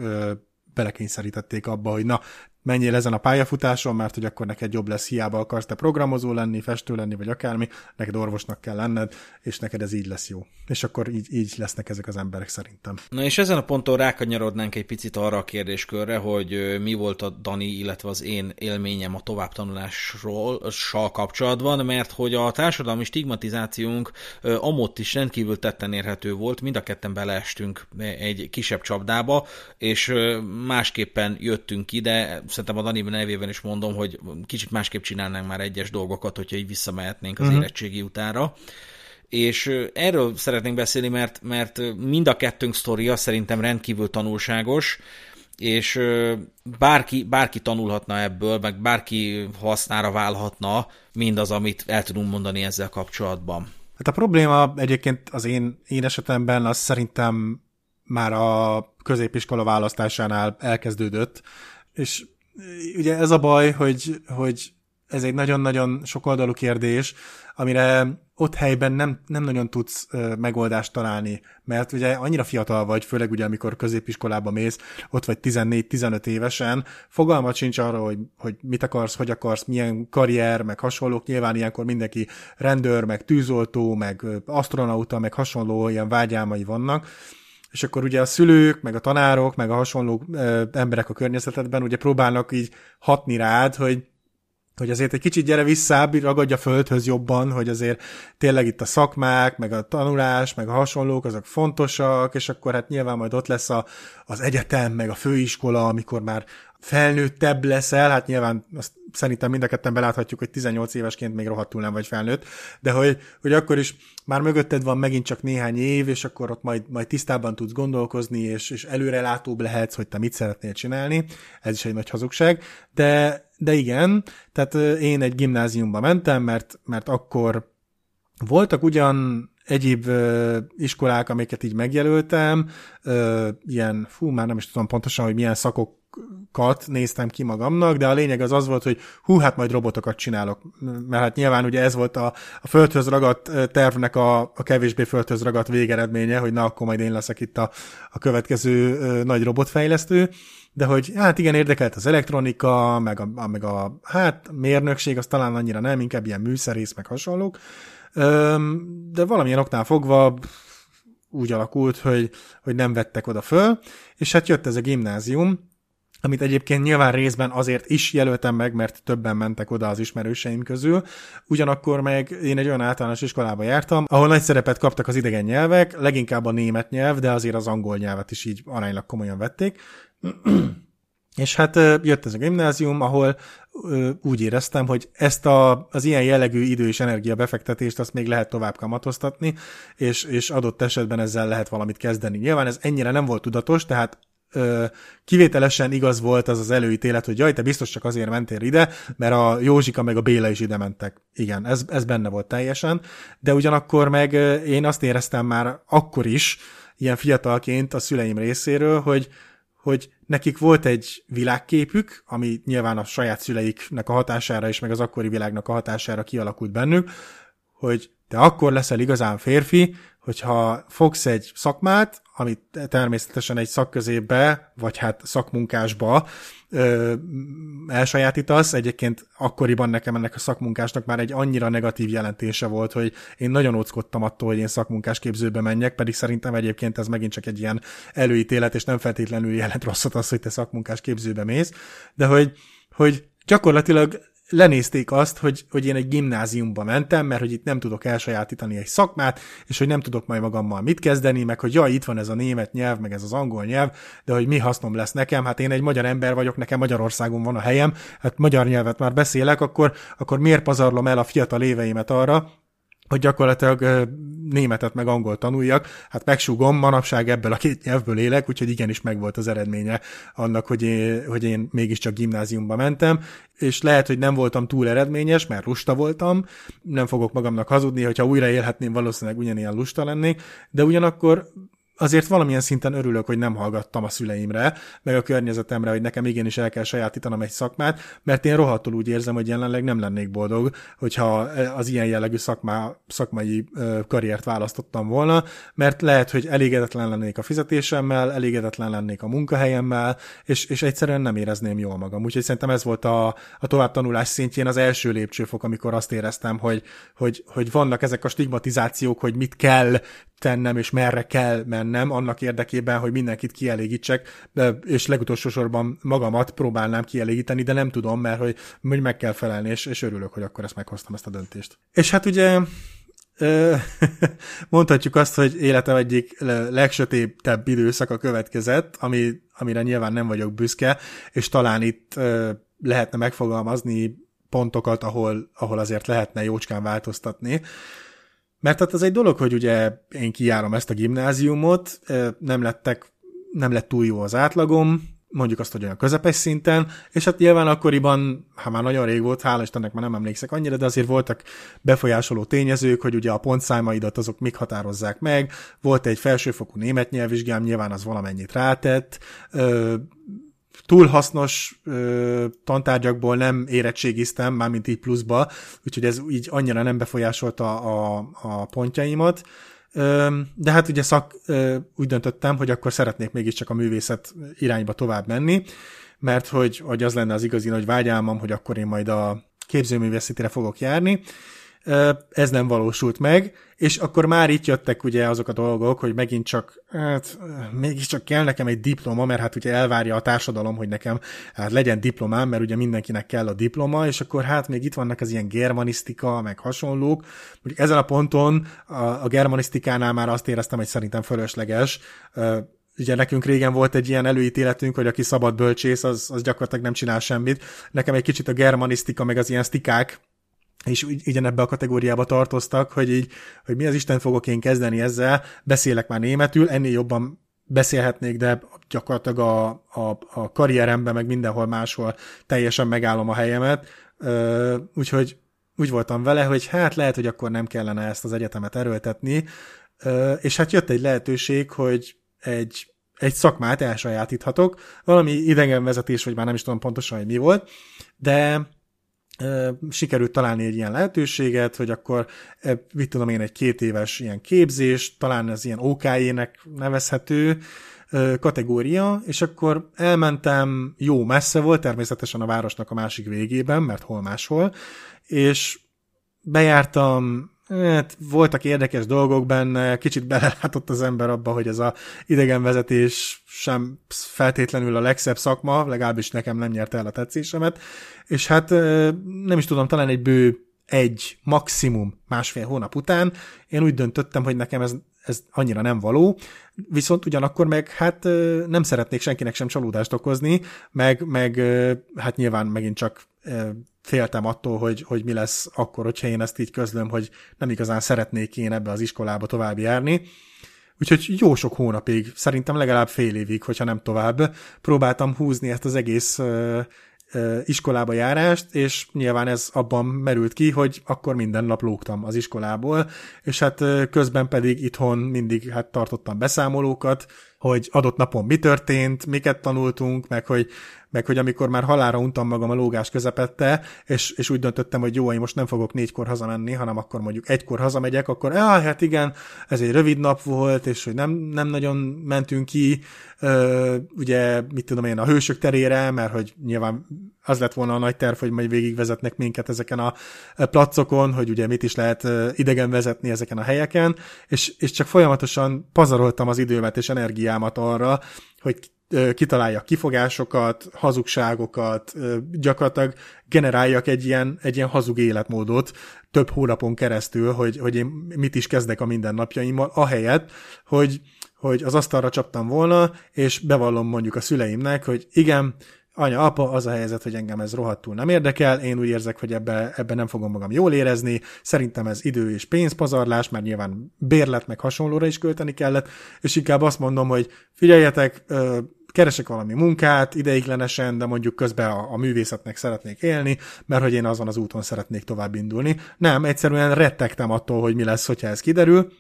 belekényszerítették abba, hogy na, menjél ezen a pályafutáson, mert hogy akkor neked jobb lesz, hiába akarsz te programozó lenni, festő lenni, vagy akármi, neked orvosnak kell lenned, és neked ez így lesz jó. És akkor így, így lesznek ezek az emberek szerintem. Na és ezen a ponton rákanyarodnánk egy picit arra a kérdéskörre, hogy mi volt a Dani, illetve az én élményem a továbbtanulásról kapcsolatban, mert hogy a társadalmi stigmatizációnk amott is rendkívül tetten érhető volt, mind a ketten beleestünk egy kisebb csapdába, és másképpen jöttünk ide, szerintem a Dani nevében is mondom, hogy kicsit másképp csinálnánk már egyes dolgokat, hogyha így visszamehetnénk az uh-huh. érettségi utára. És erről szeretnénk beszélni, mert, mert mind a kettőnk sztoria szerintem rendkívül tanulságos, és bárki, bárki tanulhatna ebből, meg bárki hasznára válhatna mindaz, amit el tudunk mondani ezzel kapcsolatban. Hát a probléma egyébként az én, én esetemben az szerintem már a középiskola választásánál elkezdődött, és ugye ez a baj, hogy, hogy ez egy nagyon-nagyon sokoldalú kérdés, amire ott helyben nem, nem nagyon tudsz megoldást találni, mert ugye annyira fiatal vagy, főleg ugye amikor középiskolába mész, ott vagy 14-15 évesen, fogalmat sincs arra, hogy, hogy mit akarsz, hogy akarsz, milyen karrier, meg hasonlók, nyilván ilyenkor mindenki rendőr, meg tűzoltó, meg astronauta, meg hasonló ilyen vágyálmai vannak, és akkor ugye a szülők, meg a tanárok, meg a hasonló ö, emberek a környezetedben ugye próbálnak így hatni rád, hogy hogy azért egy kicsit gyere vissza, ragadja földhöz jobban, hogy azért tényleg itt a szakmák, meg a tanulás, meg a hasonlók, azok fontosak, és akkor hát nyilván majd ott lesz a, az egyetem, meg a főiskola, amikor már felnőttebb leszel, hát nyilván azt szerintem mind a ketten beláthatjuk, hogy 18 évesként még rohadtul nem vagy felnőtt, de hogy, hogy akkor is már mögötted van megint csak néhány év, és akkor ott majd, majd tisztában tudsz gondolkozni, és, és előrelátóbb lehetsz, hogy te mit szeretnél csinálni, ez is egy nagy hazugság, de, de igen, tehát én egy gimnáziumba mentem, mert, mert akkor voltak ugyan egyéb ö, iskolák, amiket így megjelöltem, ö, ilyen, fú, már nem is tudom pontosan, hogy milyen szakok kat néztem ki magamnak, de a lényeg az az volt, hogy hú, hát majd robotokat csinálok. Mert hát nyilván ugye ez volt a, a földhöz ragadt tervnek a, a kevésbé földhöz ragadt végeredménye, hogy na, akkor majd én leszek itt a, a következő nagy robotfejlesztő de hogy hát igen, érdekelt az elektronika, meg a, meg a hát mérnökség, az talán annyira nem, inkább ilyen műszerész, meg hasonlók, de valamilyen oknál fogva úgy alakult, hogy, hogy nem vettek oda föl, és hát jött ez a gimnázium, amit egyébként nyilván részben azért is jelöltem meg, mert többen mentek oda az ismerőseim közül. Ugyanakkor meg én egy olyan általános iskolába jártam, ahol nagy szerepet kaptak az idegen nyelvek, leginkább a német nyelv, de azért az angol nyelvet is így aránylag komolyan vették. És hát jött ez a gimnázium, ahol úgy éreztem, hogy ezt a, az ilyen jellegű idő és energia befektetést azt még lehet tovább kamatoztatni, és, és adott esetben ezzel lehet valamit kezdeni. Nyilván ez ennyire nem volt tudatos, tehát kivételesen igaz volt az az előítélet, hogy jaj, te biztos csak azért mentél ide, mert a Józsika meg a Béla is ide mentek. Igen, ez, ez benne volt teljesen, de ugyanakkor meg én azt éreztem már akkor is, ilyen fiatalként a szüleim részéről, hogy, hogy nekik volt egy világképük, ami nyilván a saját szüleiknek a hatására és meg az akkori világnak a hatására kialakult bennük, hogy te akkor leszel igazán férfi, hogyha fogsz egy szakmát, amit természetesen egy szakközébe, vagy hát szakmunkásba ö, elsajátítasz. Egyébként akkoriban nekem ennek a szakmunkásnak már egy annyira negatív jelentése volt, hogy én nagyon óckodtam attól, hogy én szakmunkás képzőbe menjek, pedig szerintem egyébként ez megint csak egy ilyen előítélet, és nem feltétlenül jelent rosszat az, hogy te szakmunkás képzőbe mész, de hogy, hogy gyakorlatilag lenézték azt, hogy, hogy én egy gimnáziumba mentem, mert hogy itt nem tudok elsajátítani egy szakmát, és hogy nem tudok majd magammal mit kezdeni, meg hogy jaj, itt van ez a német nyelv, meg ez az angol nyelv, de hogy mi hasznom lesz nekem, hát én egy magyar ember vagyok, nekem Magyarországon van a helyem, hát magyar nyelvet már beszélek, akkor, akkor miért pazarlom el a fiatal éveimet arra, hogy gyakorlatilag németet meg angol tanuljak. Hát megsúgom, manapság ebből a két nyelvből élek, úgyhogy igenis megvolt az eredménye annak, hogy én, hogy én mégiscsak gimnáziumba mentem, és lehet, hogy nem voltam túl eredményes, mert lusta voltam, nem fogok magamnak hazudni, hogyha újra élhetném, valószínűleg ugyanilyen lusta lennék, de ugyanakkor azért valamilyen szinten örülök, hogy nem hallgattam a szüleimre, meg a környezetemre, hogy nekem igenis el kell sajátítanom egy szakmát, mert én rohadtul úgy érzem, hogy jelenleg nem lennék boldog, hogyha az ilyen jellegű szakmá, szakmai karriert választottam volna, mert lehet, hogy elégedetlen lennék a fizetésemmel, elégedetlen lennék a munkahelyemmel, és, és egyszerűen nem érezném jól magam. Úgyhogy szerintem ez volt a, a továbbtanulás szintjén az első lépcsőfok, amikor azt éreztem, hogy, hogy, hogy vannak ezek a stigmatizációk, hogy mit kell tennem, és merre kell mennem annak érdekében, hogy mindenkit kielégítsek, és legutolsó sorban magamat próbálnám kielégíteni, de nem tudom, mert hogy, hogy meg kell felelni, és, és örülök, hogy akkor ezt meghoztam ezt a döntést. És hát ugye mondhatjuk azt, hogy életem egyik legsötétebb időszaka következett, ami, amire nyilván nem vagyok büszke, és talán itt lehetne megfogalmazni pontokat, ahol, ahol azért lehetne jócskán változtatni. Mert hát az egy dolog, hogy ugye én kijárom ezt a gimnáziumot, nem lettek, nem lett túl jó az átlagom, mondjuk azt, hogy olyan közepes szinten, és hát nyilván akkoriban, ha már nagyon rég volt, hála Istennek már nem emlékszek annyira, de azért voltak befolyásoló tényezők, hogy ugye a pontszámaidat azok mik határozzák meg, volt egy felsőfokú német nyelvvizsgám, nyilván az valamennyit rátett, túl hasznos ö, tantárgyakból nem érettségiztem, mármint így pluszba, úgyhogy ez így annyira nem befolyásolta a, a pontjaimat. Ö, de hát ugye szak, ö, úgy döntöttem, hogy akkor szeretnék mégiscsak a művészet irányba tovább menni, mert hogy, hogy az lenne az igazi nagy vágyálmam, hogy akkor én majd a képzőművészetére fogok járni, ez nem valósult meg, és akkor már itt jöttek ugye azok a dolgok, hogy megint csak, hát mégiscsak kell nekem egy diploma, mert hát ugye elvárja a társadalom, hogy nekem hát legyen diplomám, mert ugye mindenkinek kell a diploma, és akkor hát még itt vannak az ilyen germanisztika, meg hasonlók. Mondjuk ezen a ponton a, a germanisztikánál már azt éreztem, hogy szerintem fölösleges, ugye nekünk régen volt egy ilyen előítéletünk, hogy aki szabad bölcsész, az, az gyakorlatilag nem csinál semmit. Nekem egy kicsit a germanisztika, meg az ilyen stikák, és ebbe a kategóriába tartoztak, hogy így, hogy mi az Isten fogok én kezdeni ezzel, beszélek már németül, ennél jobban beszélhetnék, de gyakorlatilag a, a, a karrieremben, meg mindenhol máshol teljesen megállom a helyemet, úgyhogy úgy voltam vele, hogy hát lehet, hogy akkor nem kellene ezt az egyetemet erőltetni, és hát jött egy lehetőség, hogy egy, egy szakmát elsajátíthatok, valami idegenvezetés, vagy már nem is tudom pontosan, hogy mi volt, de sikerült találni egy ilyen lehetőséget, hogy akkor, mit tudom én, egy két éves ilyen képzés, talán ez ilyen OK-nek nevezhető kategória, és akkor elmentem, jó messze volt, természetesen a városnak a másik végében, mert hol máshol, és bejártam Hát, voltak érdekes dolgok benne, kicsit belelátott az ember abba, hogy ez a idegenvezetés sem feltétlenül a legszebb szakma, legalábbis nekem nem nyerte el a tetszésemet, és hát nem is tudom, talán egy bő egy, maximum másfél hónap után én úgy döntöttem, hogy nekem ez, ez annyira nem való, viszont ugyanakkor meg hát nem szeretnék senkinek sem csalódást okozni, meg, meg hát nyilván megint csak féltem attól, hogy, hogy mi lesz akkor, hogyha én ezt így közlöm, hogy nem igazán szeretnék én ebbe az iskolába tovább járni. Úgyhogy jó sok hónapig, szerintem legalább fél évig, hogyha nem tovább, próbáltam húzni ezt az egész iskolába járást, és nyilván ez abban merült ki, hogy akkor minden nap lógtam az iskolából, és hát közben pedig itthon mindig hát tartottam beszámolókat, hogy adott napon mi történt, miket tanultunk, meg hogy meg hogy amikor már halára untam magam a lógás közepette, és, és úgy döntöttem, hogy jó, én most nem fogok négykor hazamenni, hanem akkor mondjuk egykor hazamegyek, akkor ah, hát igen, ez egy rövid nap volt, és hogy nem, nem nagyon mentünk ki, ö, ugye, mit tudom én, a hősök terére, mert hogy nyilván az lett volna a nagy terv, hogy majd végigvezetnek minket ezeken a placokon, hogy ugye mit is lehet idegen vezetni ezeken a helyeken, és, és csak folyamatosan pazaroltam az időmet és energiámat arra, hogy kitaláljak kifogásokat, hazugságokat, gyakorlatilag generáljak egy ilyen, egy ilyen hazug életmódot több hónapon keresztül, hogy, hogy én mit is kezdek a mindennapjaimmal, ahelyett, hogy, hogy az asztalra csaptam volna, és bevallom mondjuk a szüleimnek, hogy igen, anya, apa, az a helyzet, hogy engem ez rohadtul nem érdekel, én úgy érzek, hogy ebbe, ebbe nem fogom magam jól érezni, szerintem ez idő és pénzpazarlás, mert nyilván bérlet meg hasonlóra is költeni kellett, és inkább azt mondom, hogy figyeljetek, keresek valami munkát ideiglenesen, de mondjuk közben a, a művészetnek szeretnék élni, mert hogy én azon az úton szeretnék tovább indulni. Nem, egyszerűen rettegtem attól, hogy mi lesz, hogyha ez kiderül,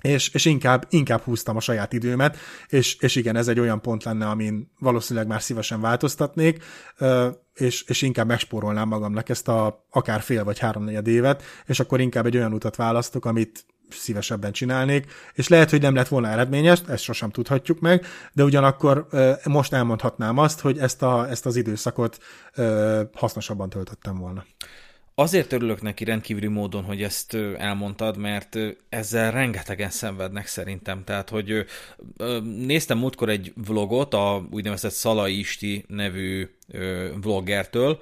és, és inkább, inkább húztam a saját időmet, és, és igen, ez egy olyan pont lenne, amin valószínűleg már szívesen változtatnék, és, és inkább megspórolnám magamnak ezt a akár fél vagy háromnegyed évet, és akkor inkább egy olyan utat választok, amit szívesebben csinálnék, és lehet, hogy nem lett volna eredményes, ezt sosem tudhatjuk meg, de ugyanakkor most elmondhatnám azt, hogy ezt, a, ezt az időszakot hasznosabban töltöttem volna. Azért örülök neki rendkívüli módon, hogy ezt elmondtad, mert ezzel rengetegen szenvednek szerintem. Tehát, hogy néztem múltkor egy vlogot a úgynevezett Szalai Isti nevű vloggertől,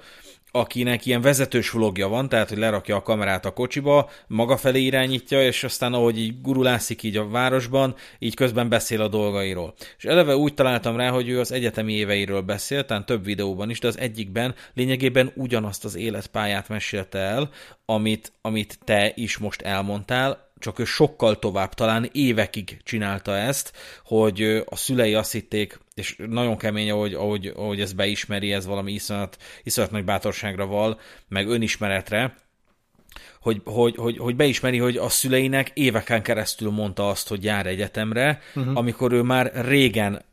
akinek ilyen vezetős vlogja van, tehát hogy lerakja a kamerát a kocsiba, maga felé irányítja, és aztán ahogy így gurulászik így a városban, így közben beszél a dolgairól. És eleve úgy találtam rá, hogy ő az egyetemi éveiről beszél, tehát több videóban is, de az egyikben lényegében ugyanazt az életpályát mesélte el, amit, amit te is most elmondtál, csak ő sokkal tovább, talán évekig csinálta ezt, hogy a szülei azt hitték, és nagyon kemény, ahogy, ahogy, ahogy ezt beismeri, ez valami iszonyat, iszonyat nagy bátorságra val, meg önismeretre, hogy, hogy, hogy, hogy beismeri, hogy a szüleinek éveken keresztül mondta azt, hogy jár egyetemre, uh-huh. amikor ő már régen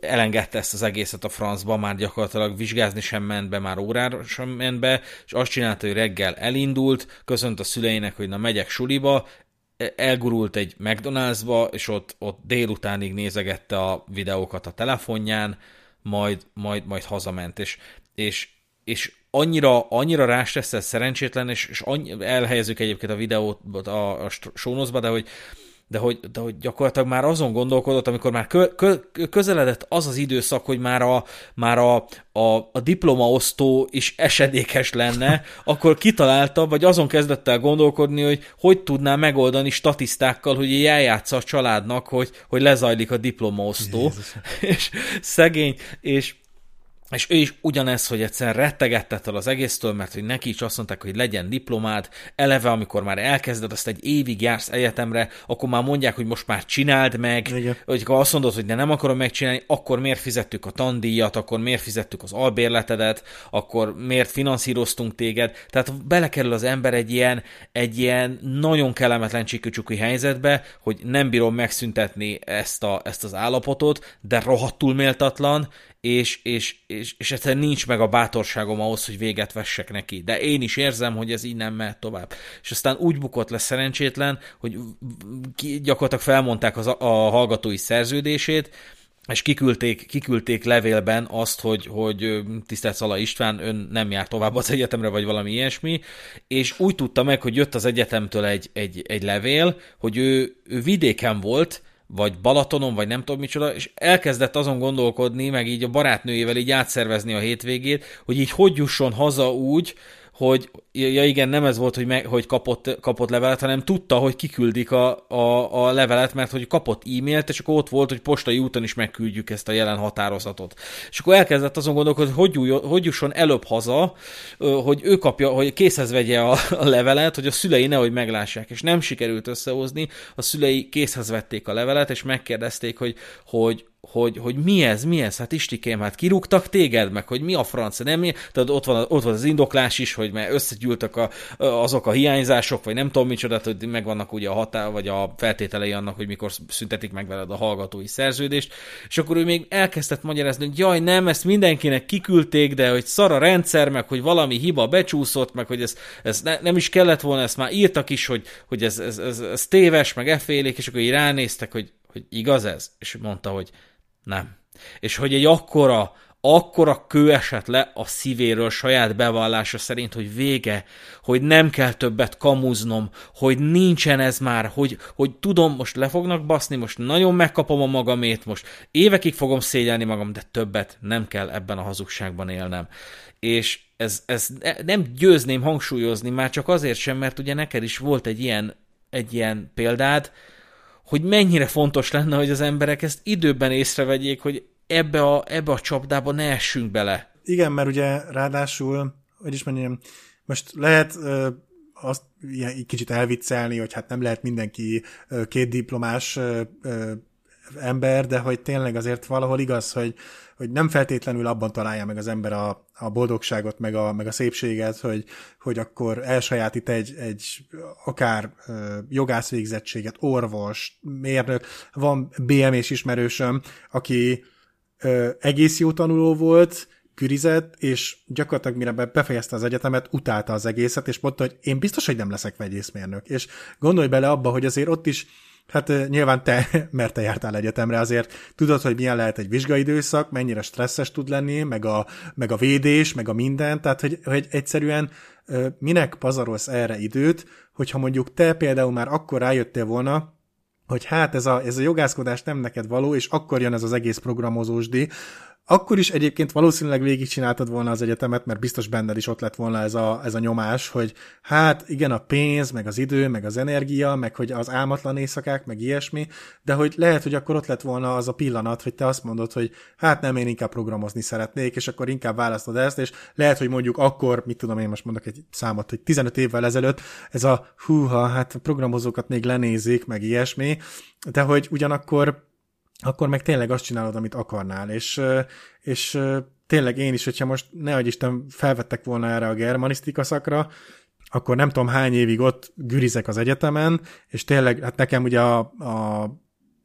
elengedte ezt az egészet a francba, már gyakorlatilag vizsgázni sem ment be, már órára sem ment be, és azt csinálta, hogy reggel elindult, köszönt a szüleinek, hogy na megyek suliba, elgurult egy McDonald'sba, és ott, ott délutánig nézegette a videókat a telefonján, majd, majd, majd hazament, és, és, és annyira, annyira rástresszel szerencsétlen, és, és annyi, elhelyezzük egyébként a videót a, a sónoszba, de hogy de hogy, de hogy gyakorlatilag már azon gondolkodott, amikor már kö, kö, közeledett az az időszak, hogy már a, már a, a, a diplomaosztó is esedékes lenne, akkor kitalálta, vagy azon kezdett el gondolkodni, hogy hogy tudná megoldani statisztákkal, hogy eljátsza a családnak, hogy, hogy lezajlik a diplomaosztó. És szegény, és és ő is ugyanez, hogy egyszer rettegett az egésztől, mert hogy neki is azt mondták, hogy legyen diplomád, eleve, amikor már elkezded, azt egy évig jársz egyetemre, akkor már mondják, hogy most már csináld meg, Igen. hogy ha azt mondod, hogy de nem akarom megcsinálni, akkor miért fizettük a tandíjat, akkor miért fizettük az albérletedet, akkor miért finanszíroztunk téged. Tehát belekerül az ember egy ilyen, egy ilyen nagyon kellemetlen csikücsuki helyzetbe, hogy nem bírom megszüntetni ezt, a, ezt az állapotot, de rohadtul méltatlan, és, és, és, és egyszerűen nincs meg a bátorságom ahhoz, hogy véget vessek neki. De én is érzem, hogy ez így nem mehet tovább. És aztán úgy bukott le szerencsétlen, hogy gyakorlatilag felmondták az, a hallgatói szerződését, és kiküldték, kiküldték levélben azt, hogy, hogy tisztelt Szala István, ön nem jár tovább az egyetemre, vagy valami ilyesmi, és úgy tudta meg, hogy jött az egyetemtől egy, egy, egy levél, hogy ő, ő vidéken volt, vagy Balatonon, vagy nem tudom micsoda, és elkezdett azon gondolkodni, meg így a barátnőjével így átszervezni a hétvégét, hogy így hogy jusson haza úgy, hogy ja igen, nem ez volt, hogy, meg, hogy kapott, kapott levelet, hanem tudta, hogy kiküldik a, a, a levelet, mert hogy kapott e-mailt, és akkor ott volt, hogy postai úton is megküldjük ezt a jelen határozatot. És akkor elkezdett azon gondolkodni, hogy hogy, hogy jusson előbb haza, hogy ő kapja, hogy készhez vegye a, a levelet, hogy a szülei nehogy meglássák, és nem sikerült összehozni, a szülei készhez vették a levelet, és megkérdezték, hogy, hogy, hogy, hogy mi ez, mi ez, hát Istikém, hát kirúgtak téged, meg hogy mi a franc, nem mi, tehát ott van, ott van az indoklás is, hogy mert összegyűltek a, azok a hiányzások, vagy nem tudom micsoda, hogy megvannak ugye a határ, vagy a feltételei annak, hogy mikor szüntetik meg veled a hallgatói szerződést, és akkor ő még elkezdett magyarázni, hogy jaj, nem, ezt mindenkinek kiküldték, de hogy szar a rendszer, meg hogy valami hiba becsúszott, meg hogy ez, ez ne, nem is kellett volna, ezt már írtak is, hogy, hogy ez, ez, ez, ez téves, meg effélék, és akkor így ránéztek, hogy, hogy igaz ez? És mondta, hogy nem. És hogy egy akkora, akkora kő esett le a szívéről saját bevallása szerint, hogy vége, hogy nem kell többet kamuznom, hogy nincsen ez már, hogy, hogy tudom, most le fognak baszni, most nagyon megkapom a magamét, most évekig fogom szégyelni magam, de többet nem kell ebben a hazugságban élnem. És ez, ez nem győzném hangsúlyozni, már csak azért sem, mert ugye neked is volt egy ilyen, egy ilyen példád, hogy mennyire fontos lenne, hogy az emberek ezt időben észrevegyék, hogy ebbe a, ebbe a csapdába ne essünk bele. Igen, mert ugye ráadásul, hogy is mondjam, most lehet ö, azt ilyen, így kicsit elviccelni, hogy hát nem lehet mindenki ö, két diplomás ö, ö, ember, de hogy tényleg azért valahol igaz, hogy, hogy nem feltétlenül abban találja meg az ember a, a boldogságot, meg a, meg a szépséget, hogy, hogy akkor elsajátít egy, egy akár jogász végzettséget, orvos, mérnök. Van BM-és ismerősöm, aki egész jó tanuló volt, kürizett, és gyakorlatilag mire befejezte az egyetemet, utálta az egészet, és mondta, hogy én biztos, hogy nem leszek vegyészmérnök. És gondolj bele abba, hogy azért ott is Hát nyilván te, mert te jártál egyetemre, azért tudod, hogy milyen lehet egy vizsgaidőszak, mennyire stresszes tud lenni, meg a, meg a védés, meg a minden, tehát hogy, hogy egyszerűen minek pazarolsz erre időt, hogyha mondjuk te például már akkor rájöttél volna, hogy hát ez a, ez a jogászkodás nem neked való, és akkor jön ez az egész programozósdi, akkor is egyébként valószínűleg végigcsináltad volna az egyetemet, mert biztos benned is ott lett volna ez a, ez a nyomás, hogy hát igen, a pénz, meg az idő, meg az energia, meg hogy az álmatlan éjszakák, meg ilyesmi, de hogy lehet, hogy akkor ott lett volna az a pillanat, hogy te azt mondod, hogy hát nem, én inkább programozni szeretnék, és akkor inkább választod ezt, és lehet, hogy mondjuk akkor, mit tudom én most mondok egy számot, hogy 15 évvel ezelőtt ez a húha, hát programozókat még lenézik, meg ilyesmi, de hogy ugyanakkor akkor meg tényleg azt csinálod, amit akarnál, és, és tényleg én is, hogyha most nehogy Isten felvettek volna erre a germanisztika szakra, akkor nem tudom hány évig ott gürizek az egyetemen, és tényleg, hát nekem ugye a, a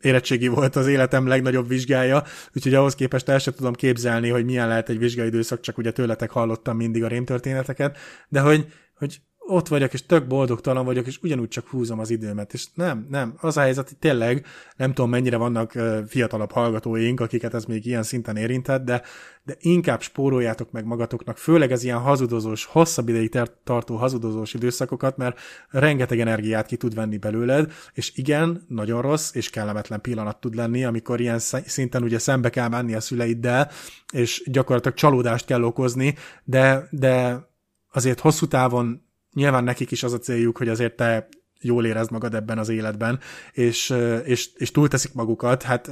érettségi volt az életem legnagyobb vizsgája, úgyhogy ahhoz képest el sem tudom képzelni, hogy milyen lehet egy vizsgaidőszak, csak ugye tőletek hallottam mindig a rémtörténeteket, de hogy, hogy ott vagyok, és tök boldogtalan vagyok, és ugyanúgy csak húzom az időmet. És nem, nem, az a helyzet, hogy tényleg nem tudom, mennyire vannak fiatalabb hallgatóink, akiket ez még ilyen szinten érintett, de, de inkább spóroljátok meg magatoknak, főleg ez ilyen hazudozós, hosszabb ideig tartó hazudozós időszakokat, mert rengeteg energiát ki tud venni belőled, és igen, nagyon rossz és kellemetlen pillanat tud lenni, amikor ilyen szinten ugye szembe kell menni a szüleiddel, és gyakorlatilag csalódást kell okozni, de, de azért hosszú távon nyilván nekik is az a céljuk, hogy azért te jól érezd magad ebben az életben, és, és, és túlteszik magukat, hát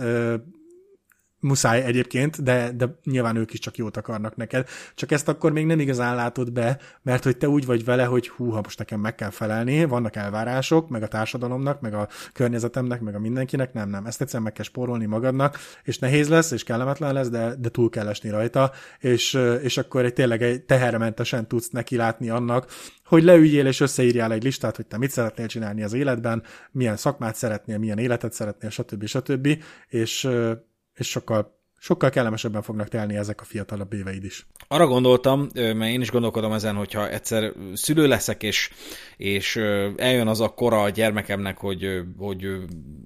muszáj egyébként, de, de nyilván ők is csak jót akarnak neked. Csak ezt akkor még nem igazán látod be, mert hogy te úgy vagy vele, hogy hú, ha most nekem meg kell felelni, vannak elvárások, meg a társadalomnak, meg a környezetemnek, meg a mindenkinek, nem, nem. Ezt egyszerűen meg kell spórolni magadnak, és nehéz lesz, és kellemetlen lesz, de, de túl kell esni rajta, és, és akkor egy tényleg egy tehermentesen tudsz neki látni annak, hogy leüljél és összeírjál egy listát, hogy te mit szeretnél csinálni az életben, milyen szakmát szeretnél, milyen életet szeretnél, stb. stb. És, és sokkal sokkal kellemesebben fognak telni ezek a fiatalabb éveid is. Arra gondoltam, mert én is gondolkodom ezen, hogyha egyszer szülő leszek, és, és eljön az a kora a gyermekemnek, hogy, hogy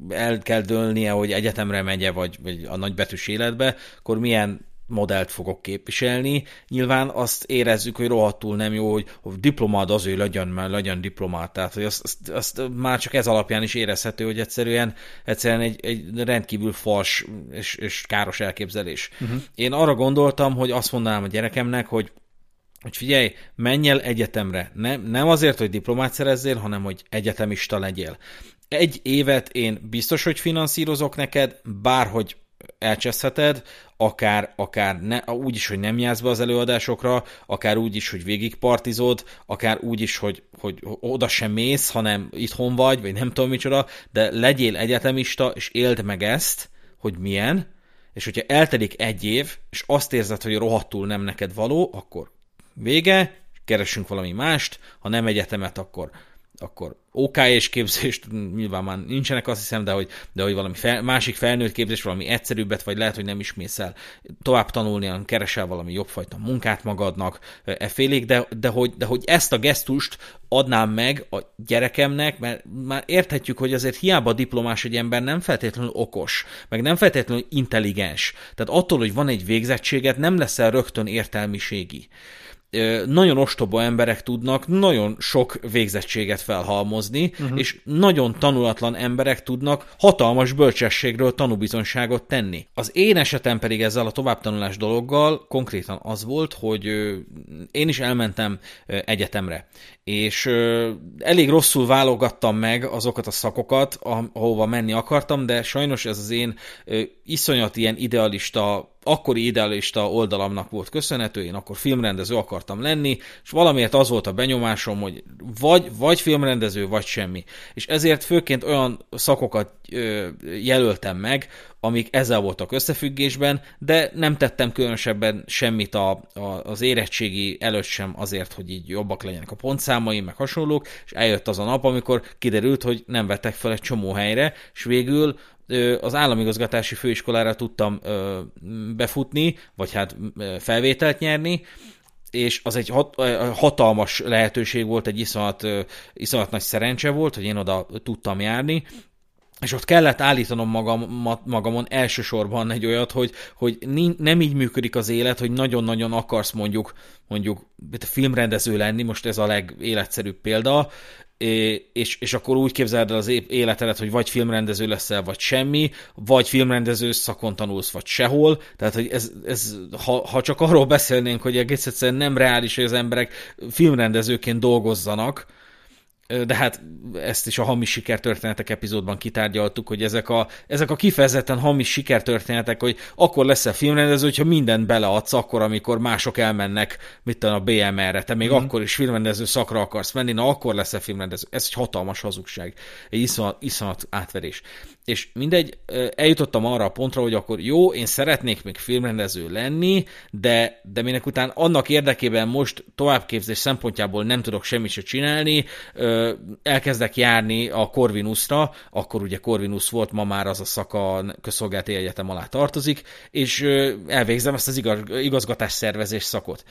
el kell dőlnie, hogy egyetemre megye, vagy, vagy a nagybetűs életbe, akkor milyen modellt fogok képviselni. Nyilván azt érezzük, hogy rohadtul nem jó, hogy, hogy diplomád az, hogy legyen, mert legyen diplomát. Tehát, hogy azt, azt, azt, már csak ez alapján is érezhető, hogy egyszerűen, egyszerűen egy, egy rendkívül fals és, és káros elképzelés. Uh-huh. Én arra gondoltam, hogy azt mondanám a gyerekemnek, hogy hogy figyelj, menj el egyetemre. Nem, nem azért, hogy diplomát szerezzél, hanem hogy egyetemista legyél. Egy évet én biztos, hogy finanszírozok neked, bárhogy elcseszheted, akár, akár ne, úgy is, hogy nem jársz be az előadásokra, akár úgy is, hogy végigpartizod, akár úgy is, hogy, hogy oda sem mész, hanem itthon vagy, vagy nem tudom micsoda, de legyél egyetemista, és éld meg ezt, hogy milyen, és hogyha eltelik egy év, és azt érzed, hogy rohadtul nem neked való, akkor vége, keresünk valami mást, ha nem egyetemet, akkor akkor OK és képzést nyilván már nincsenek, azt hiszem, de hogy, de hogy valami fel, másik felnőtt képzés, valami egyszerűbbet, vagy lehet, hogy nem is mész el tovább tanulni, keresel valami jobbfajta munkát magadnak, e félig, de, de, hogy, de hogy ezt a gesztust adnám meg a gyerekemnek, mert már érthetjük, hogy azért hiába diplomás egy ember nem feltétlenül okos, meg nem feltétlenül intelligens. Tehát attól, hogy van egy végzettséget, nem leszel rögtön értelmiségi nagyon ostoba emberek tudnak nagyon sok végzettséget felhalmozni, uh-huh. és nagyon tanulatlan emberek tudnak hatalmas bölcsességről tanúbizonságot tenni. Az én esetem pedig ezzel a továbbtanulás dologgal konkrétan az volt, hogy én is elmentem egyetemre, és elég rosszul válogattam meg azokat a szakokat, ahova menni akartam, de sajnos ez az én iszonyat ilyen idealista akkori idealista oldalamnak volt köszönhető, én akkor filmrendező akartam lenni, és valamiért az volt a benyomásom, hogy vagy, vagy filmrendező, vagy semmi. És ezért főként olyan szakokat jelöltem meg, amik ezzel voltak összefüggésben, de nem tettem különösebben semmit a, a, az érettségi előtt sem azért, hogy így jobbak legyenek a pontszámaim, meg hasonlók, és eljött az a nap, amikor kiderült, hogy nem vettek fel egy csomó helyre, és végül az államigazgatási főiskolára tudtam befutni, vagy hát felvételt nyerni, és az egy hatalmas lehetőség volt, egy iszonyat, iszonyat nagy szerencse volt, hogy én oda tudtam járni, és ott kellett állítanom magam, magamon elsősorban egy olyat, hogy, hogy nem így működik az élet, hogy nagyon-nagyon akarsz mondjuk mondjuk filmrendező lenni, most ez a legéletszerűbb példa, és, és akkor úgy képzeld el az életedet, hogy vagy filmrendező leszel, vagy semmi, vagy filmrendező szakon tanulsz, vagy sehol. Tehát, hogy ez, ez ha, ha csak arról beszélnénk, hogy egész egyszerűen nem reális, hogy az emberek filmrendezőként dolgozzanak, de hát ezt is a hamis sikertörténetek epizódban kitárgyaltuk, hogy ezek a, ezek a kifejezetten hamis sikertörténetek, hogy akkor lesz a filmrendező, hogyha mindent beleadsz, akkor, amikor mások elmennek, mit tudom, a BMR-re, te még mm. akkor is filmrendező szakra akarsz menni, na akkor lesz a filmrendező. Ez egy hatalmas hazugság, egy iszonyat, iszonyat átverés. És mindegy, eljutottam arra a pontra, hogy akkor jó, én szeretnék még filmrendező lenni, de, de minek után annak érdekében most továbbképzés szempontjából nem tudok semmit se csinálni, elkezdek járni a Corvinusra, akkor ugye Corvinus volt, ma már az a szaka közszolgálati egyetem alá tartozik, és elvégzem ezt az igazgatás szervezés szakot.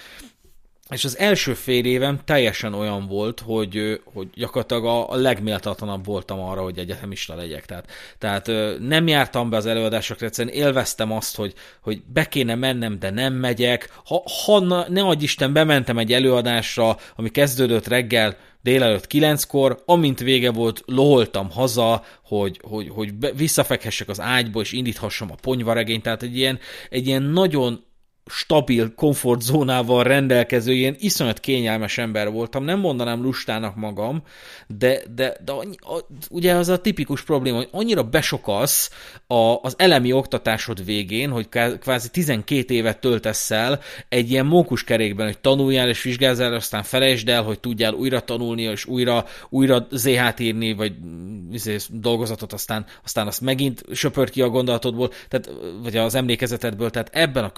És az első fél évem teljesen olyan volt, hogy, hogy gyakorlatilag a, a legméltatlanabb voltam arra, hogy egyetemista legyek. Tehát, tehát nem jártam be az előadásokra, egyszerűen élveztem azt, hogy, hogy be kéne mennem, de nem megyek. Ha, ha ne adj Isten, bementem egy előadásra, ami kezdődött reggel délelőtt kilenckor, amint vége volt, loholtam haza, hogy, hogy, hogy visszafekhessek az ágyba, és indíthassam a ponyvaregényt, tehát egy ilyen, egy ilyen nagyon stabil komfortzónával rendelkező, ilyen iszonyat kényelmes ember voltam, nem mondanám lustának magam, de, de, de annyi, a, ugye az a tipikus probléma, hogy annyira besokalsz a, az elemi oktatásod végén, hogy kvázi 12 évet töltesz el egy ilyen mókuskerékben, hogy tanuljál és vizsgázzál, aztán felejtsd el, hogy tudjál újra tanulni, és újra, újra ZH-t írni, vagy izé, dolgozatot, aztán, aztán azt megint söpör ki a gondolatodból, tehát, vagy az emlékezetedből, tehát ebben a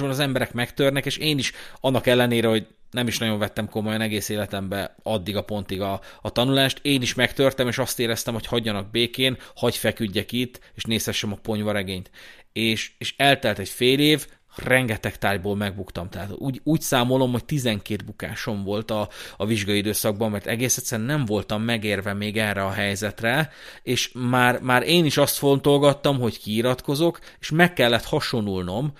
körforgásban az emberek megtörnek, és én is annak ellenére, hogy nem is nagyon vettem komolyan egész életembe addig a pontig a, a tanulást. Én is megtörtem, és azt éreztem, hogy hagyjanak békén, hagy feküdjek itt, és nézhessem a ponyvaregényt. És, és eltelt egy fél év, rengeteg tárgyból megbuktam. Tehát úgy, úgy számolom, hogy 12 bukásom volt a, a vizsgai időszakban, mert egész egyszerűen nem voltam megérve még erre a helyzetre, és már, már én is azt fontolgattam, hogy kiiratkozok, és meg kellett hasonulnom,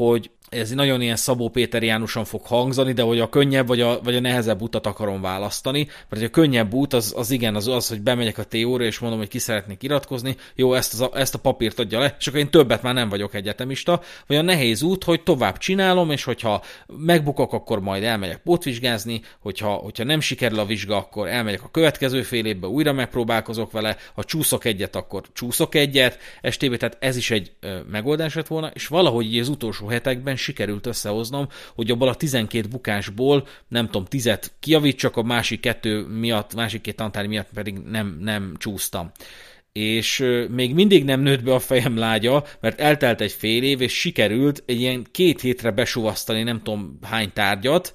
hogy ez nagyon ilyen Szabó Péter Jánosan fog hangzani, de hogy a könnyebb vagy a, vagy a nehezebb utat akarom választani, mert a könnyebb út az, az igen, az az, hogy bemegyek a TO-ra, és mondom, hogy ki szeretnék iratkozni, jó, ezt, az, ezt a papírt adja le, és akkor én többet már nem vagyok egyetemista, vagy a nehéz út, hogy tovább csinálom, és hogyha megbukok, akkor majd elmegyek pótvizsgázni, hogyha, hogyha nem sikerül a vizsga, akkor elmegyek a következő fél évbe, újra megpróbálkozok vele, ha csúszok egyet, akkor csúszok egyet, estében, tehát ez is egy ö, megoldás lett volna, és valahogy az utolsó hetekben sikerült összehoznom, hogy abból a 12 bukásból nem tudom, tizet kijavítsak, a másik kettő miatt, másik két tantár miatt pedig nem, nem csúsztam. És még mindig nem nőtt be a fejem lágya, mert eltelt egy fél év, és sikerült egy ilyen két hétre besuvasztani nem tudom hány tárgyat,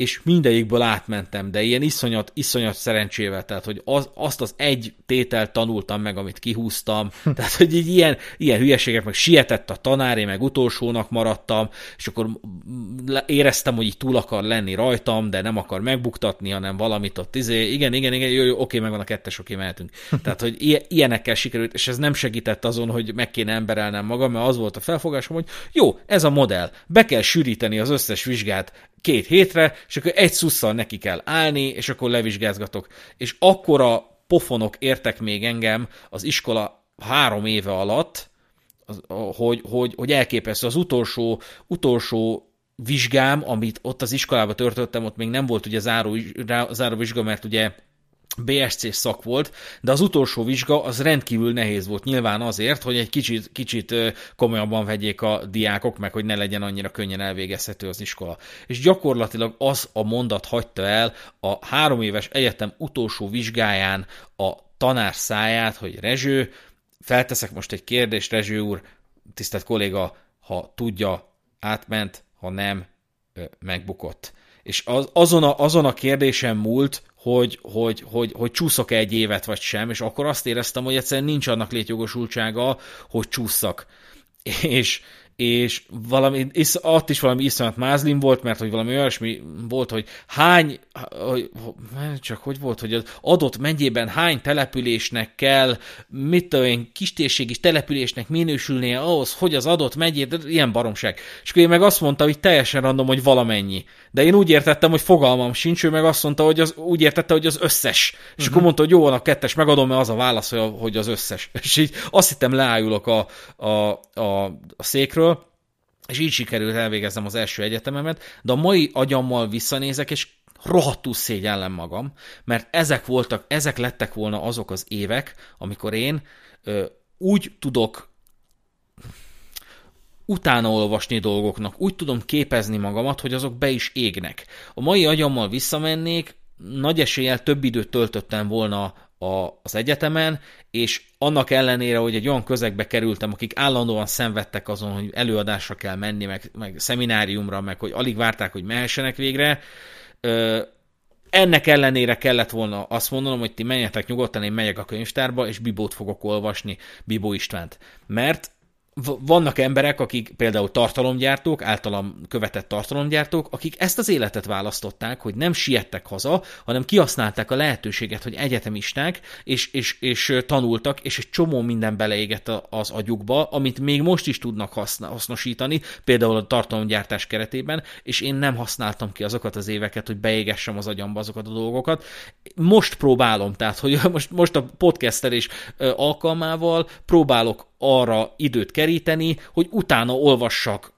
és mindegyikből átmentem, de ilyen iszonyat, iszonyat szerencsével, tehát hogy az, azt az egy tételt tanultam meg, amit kihúztam, tehát hogy így ilyen, ilyen hülyeségek, meg sietett a tanár, én meg utolsónak maradtam, és akkor éreztem, hogy így túl akar lenni rajtam, de nem akar megbuktatni, hanem valamit ott izé, igen, igen, igen, jó, jó, oké, megvan a kettes, oké, mehetünk. Tehát, hogy ilyenekkel sikerült, és ez nem segített azon, hogy meg kéne emberelnem magam, mert az volt a felfogásom, hogy jó, ez a modell, be kell sűríteni az összes vizsgát két hétre, és akkor egy szusszal neki kell állni, és akkor levizsgázgatok. És akkora pofonok értek még engem az iskola három éve alatt, hogy, hogy, hogy elképesztő. Az utolsó, utolsó vizsgám, amit ott az iskolába törtöttem, ott még nem volt ugye záró, záró vizsga, mert ugye BSC szak volt, de az utolsó vizsga az rendkívül nehéz volt nyilván azért, hogy egy kicsit, kicsit komolyabban vegyék a diákok, meg hogy ne legyen annyira könnyen elvégezhető az iskola. És gyakorlatilag az a mondat hagyta el a három éves egyetem utolsó vizsgáján a tanár száját, hogy Rezső, felteszek most egy kérdést, Rezső úr, tisztelt kolléga, ha tudja, átment, ha nem, megbukott. És az, azon, a, azon a kérdésem múlt, hogy, hogy, hogy, hogy csúszok-e egy évet vagy sem, és akkor azt éreztem, hogy egyszerűen nincs annak létjogosultsága, hogy csúszak. És, és valami, is, ott is valami iszonyat mázlim volt, mert hogy valami olyasmi volt, hogy hány, csak hogy volt, hogy az adott megyében hány településnek kell, mit tudom én, kistérségi településnek minősülnie ahhoz, hogy az adott megyét, ilyen baromság. És akkor én meg azt mondta, hogy teljesen random, hogy valamennyi. De én úgy értettem, hogy fogalmam sincs, ő meg azt mondta, hogy az, úgy értette, hogy az összes. És uh-huh. akkor mondta, hogy jó, van a kettes megadom, mert az a válasz, hogy az összes. És így azt hittem leájulok a, a, a, a székről, és így sikerült elvégeznem az első egyetememet, de a mai agyammal visszanézek, és rohadtul szégyellem magam, mert ezek voltak, ezek lettek volna azok az évek, amikor én ö, úgy tudok utána olvasni dolgoknak, úgy tudom képezni magamat, hogy azok be is égnek. A mai agyammal visszamennék, nagy eséllyel több időt töltöttem volna a, az egyetemen, és annak ellenére, hogy egy olyan közegbe kerültem, akik állandóan szenvedtek azon, hogy előadásra kell menni, meg, meg szemináriumra, meg hogy alig várták, hogy mehessenek végre, ö, ennek ellenére kellett volna azt mondanom, hogy ti menjetek nyugodtan, én megyek a könyvtárba, és Bibót fogok olvasni, Bibó Istvánt. Mert vannak emberek, akik például tartalomgyártók, általam követett tartalomgyártók, akik ezt az életet választották, hogy nem siettek haza, hanem kihasználták a lehetőséget, hogy egyetemisták, és, és, és tanultak, és egy csomó minden beleégett az agyukba, amit még most is tudnak hasznosítani, például a tartalomgyártás keretében, és én nem használtam ki azokat az éveket, hogy beégessem az agyamba azokat a dolgokat. Most próbálom, tehát, hogy most, most a podcastelés alkalmával próbálok arra időt keríteni, hogy utána olvassak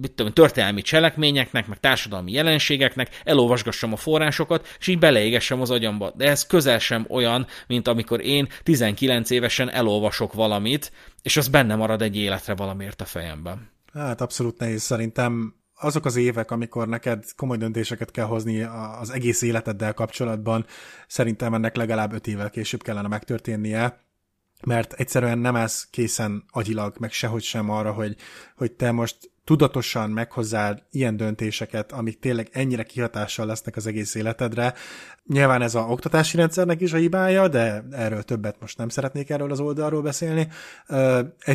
mit tudom, történelmi cselekményeknek, meg társadalmi jelenségeknek, elolvasgassam a forrásokat, és így beleégessem az agyamba. De ez közel sem olyan, mint amikor én 19 évesen elolvasok valamit, és az benne marad egy életre valamiért a fejemben. Hát abszolút nehéz szerintem azok az évek, amikor neked komoly döntéseket kell hozni az egész életeddel kapcsolatban, szerintem ennek legalább öt évvel később kellene megtörténnie, mert egyszerűen nem ez készen agyilag, meg sehogy sem arra, hogy, hogy te most tudatosan meghozzál ilyen döntéseket, amik tényleg ennyire kihatással lesznek az egész életedre. Nyilván ez a oktatási rendszernek is a hibája, de erről többet most nem szeretnék erről az oldalról beszélni.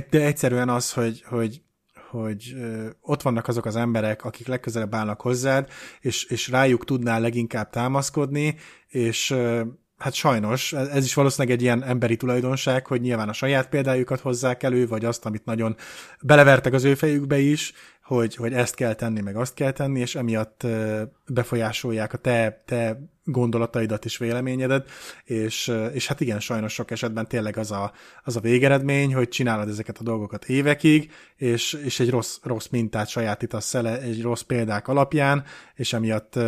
De egyszerűen az, hogy, hogy hogy ott vannak azok az emberek, akik legközelebb állnak hozzád, és, és rájuk tudnál leginkább támaszkodni, és Hát sajnos, ez is valószínűleg egy ilyen emberi tulajdonság, hogy nyilván a saját példájukat hozzák elő, vagy azt, amit nagyon belevertek az ő fejükbe is, hogy, hogy ezt kell tenni, meg azt kell tenni, és emiatt befolyásolják a te, te gondolataidat és véleményedet, és, és hát igen, sajnos sok esetben tényleg az a, az a végeredmény, hogy csinálod ezeket a dolgokat évekig, és, és egy rossz, rossz mintát sajátítasz el egy rossz példák alapján, és emiatt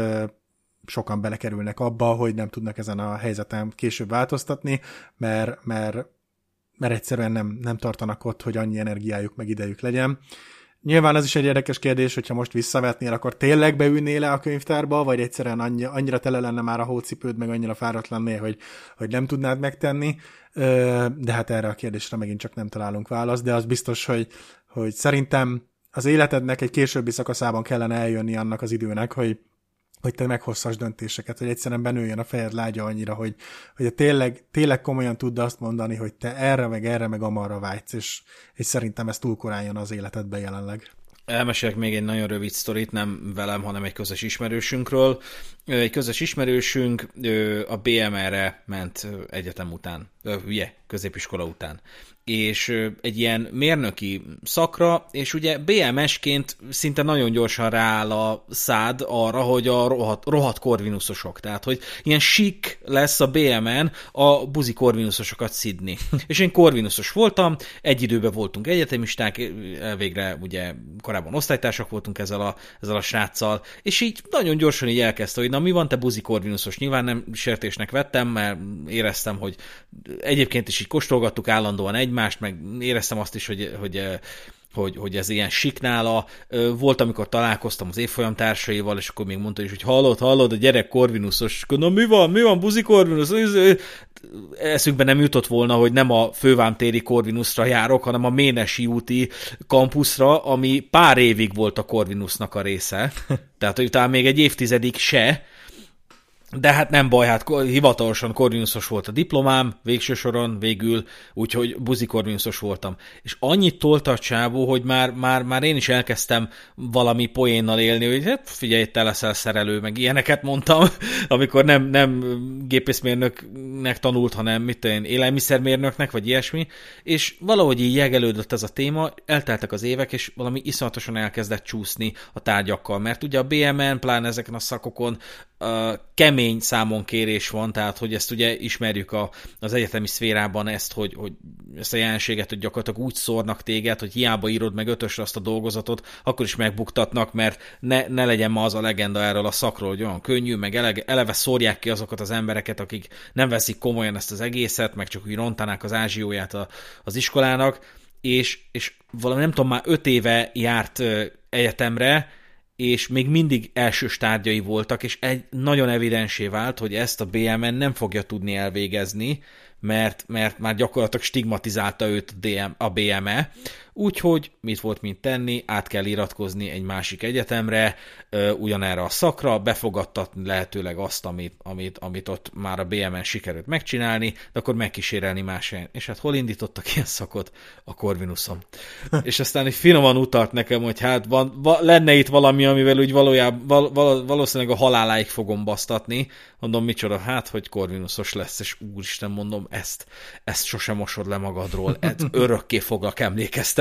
sokan belekerülnek abba, hogy nem tudnak ezen a helyzeten később változtatni, mert, mert, mert egyszerűen nem, nem tartanak ott, hogy annyi energiájuk meg idejük legyen. Nyilván az is egy érdekes kérdés, hogyha most visszavetnél, akkor tényleg beülnél le a könyvtárba, vagy egyszerűen annyi, annyira tele lenne már a hócipőd, meg annyira fáradt lennél, hogy, hogy nem tudnád megtenni. De hát erre a kérdésre megint csak nem találunk választ, de az biztos, hogy, hogy szerintem az életednek egy későbbi szakaszában kellene eljönni annak az időnek, hogy, hogy te meghosszas döntéseket, hogy egyszerűen benőjön a fejed lágya annyira, hogy, hogy tényleg, tényleg komolyan tudd azt mondani, hogy te erre, meg erre, meg amarra vágysz, és, és szerintem ez túl korán jön az életedbe jelenleg. Elmesélek még egy nagyon rövid sztorit, nem velem, hanem egy közös ismerősünkről. Egy közös ismerősünk a BMR-re ment egyetem után, ugye, középiskola után és egy ilyen mérnöki szakra, és ugye BMS-ként szinte nagyon gyorsan rááll a szád arra, hogy a rohadt, rohadt korvinuszosok, tehát hogy ilyen sik lesz a BMN a buzi korvinuszosokat szidni. és én korvinuszos voltam, egy időben voltunk egyetemisták, végre ugye korábban osztálytársak voltunk ezzel a, ezzel a sráccal, és így nagyon gyorsan így elkezdte, hogy na mi van te buzi Corvinusos? Nyilván nem sértésnek vettem, mert éreztem, hogy egyébként is így kóstolgattuk állandóan egymást, meg éreztem azt is, hogy, hogy hogy, hogy ez ilyen siknála. Volt, amikor találkoztam az évfolyam társaival, és akkor még mondta is, hogy hallod, hallod, a gyerek Corvinusos. Na mi van, mi van, buzi Corvinus? Eszünkbe nem jutott volna, hogy nem a fővámtéri Corvinusra járok, hanem a Ménesi úti kampuszra, ami pár évig volt a Corvinusnak a része. Tehát, hogy talán még egy évtizedig se, de hát nem baj, hát hivatalosan Corvinusos volt a diplomám, végső soron, végül, úgyhogy buzi Corvinusos voltam. És annyit tolt a csávó, hogy már, már, már én is elkezdtem valami poénnal élni, hogy hát figyelj, te leszel szerelő, meg ilyeneket mondtam, amikor nem, nem gépészmérnöknek tanult, hanem mit én, élelmiszermérnöknek, vagy ilyesmi, és valahogy így jegelődött ez a téma, elteltek az évek, és valami iszonyatosan elkezdett csúszni a tárgyakkal, mert ugye a BMN, pláne ezeken a szakokon kemény számon kérés van, tehát hogy ezt ugye ismerjük a, az egyetemi szférában ezt, hogy, hogy ezt a jelenséget, hogy gyakorlatilag úgy szórnak téged, hogy hiába írod meg ötösre azt a dolgozatot, akkor is megbuktatnak, mert ne, ne legyen ma az a legenda erről a szakról, hogy olyan könnyű, meg eleve, eleve szórják ki azokat az embereket, akik nem veszik komolyan ezt az egészet, meg csak úgy rontanák az ázsióját a, az iskolának, és, és valami nem tudom, már öt éve járt egyetemre, és még mindig elsős tárgyai voltak, és egy nagyon evidensé vált, hogy ezt a BMN nem fogja tudni elvégezni, mert, mert már gyakorlatilag stigmatizálta őt a, DM, a BME, úgyhogy mit volt mint tenni, át kell iratkozni egy másik egyetemre, ugyanerre a szakra, befogadtatni lehetőleg azt, amit, amit, amit ott már a BME sikerült megcsinálni, de akkor megkísérelni más helyen. És hát hol indítottak ilyen szakot? A Corvinusom. és aztán egy finoman utalt nekem, hogy hát van, va, lenne itt valami, amivel úgy valójában, val, val, valószínűleg a haláláig fogom basztatni. Mondom, micsoda, hát, hogy Corvinusos lesz, és úristen, mondom, ezt, ezt sosem mosod le magadról, ez örökké foglak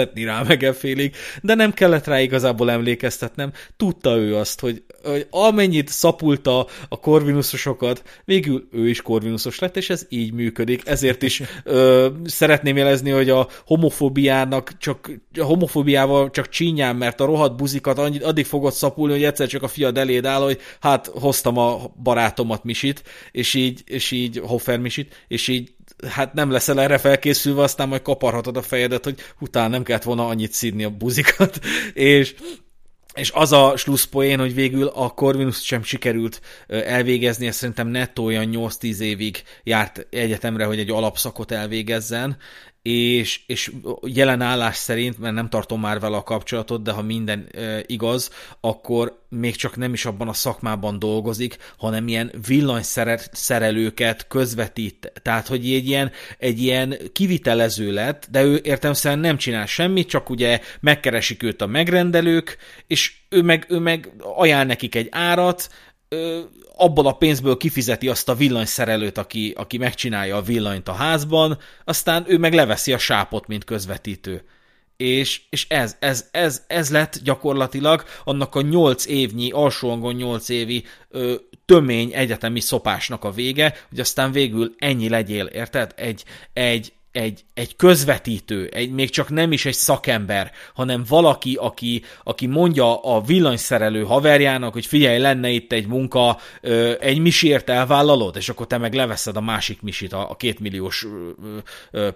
emlékeztetni rá meg félig, de nem kellett rá igazából emlékeztetnem, tudta ő azt, hogy, hogy amennyit szapulta a korvinusosokat, végül ő is korvinusos lett, és ez így működik, ezért is ö, szeretném jelezni, hogy a homofóbiának csak, a homofóbiával csak csínyán, mert a rohadt buzikat annyit, addig fogod szapulni, hogy egyszer csak a fiad eléd áll, hogy hát hoztam a barátomat Misit, és így, és így Hofer Misit, és így hát nem leszel erre felkészülve, aztán majd kaparhatod a fejedet, hogy utána nem kellett volna annyit szídni a buzikat, és és az a slusszpoén, hogy végül a Corvinus sem sikerült elvégezni, ez szerintem nettó olyan 8-10 évig járt egyetemre, hogy egy alapszakot elvégezzen, és, és jelen állás szerint, mert nem tartom már vele a kapcsolatot, de ha minden e, igaz, akkor még csak nem is abban a szakmában dolgozik, hanem ilyen villanyszerelőket közvetít. Tehát, hogy egy ilyen, egy ilyen kivitelező lett, de ő értelmszerűen nem csinál semmit, csak ugye megkeresik őt a megrendelők, és ő meg, ő meg ajánl nekik egy árat, abból a pénzből kifizeti azt a villanyszerelőt, aki, aki megcsinálja a villanyt a házban, aztán ő meg leveszi a sápot, mint közvetítő. És, és ez, ez, ez, ez lett gyakorlatilag annak a nyolc évnyi, alsóangon nyolc évi ö, tömény egyetemi szopásnak a vége, hogy aztán végül ennyi legyél, érted? Egy, egy, egy, egy közvetítő, egy, még csak nem is egy szakember, hanem valaki, aki, aki mondja a villanyszerelő haverjának, hogy figyelj, lenne itt egy munka, egy misért elvállalod, és akkor te meg leveszed a másik misit a, a kétmilliós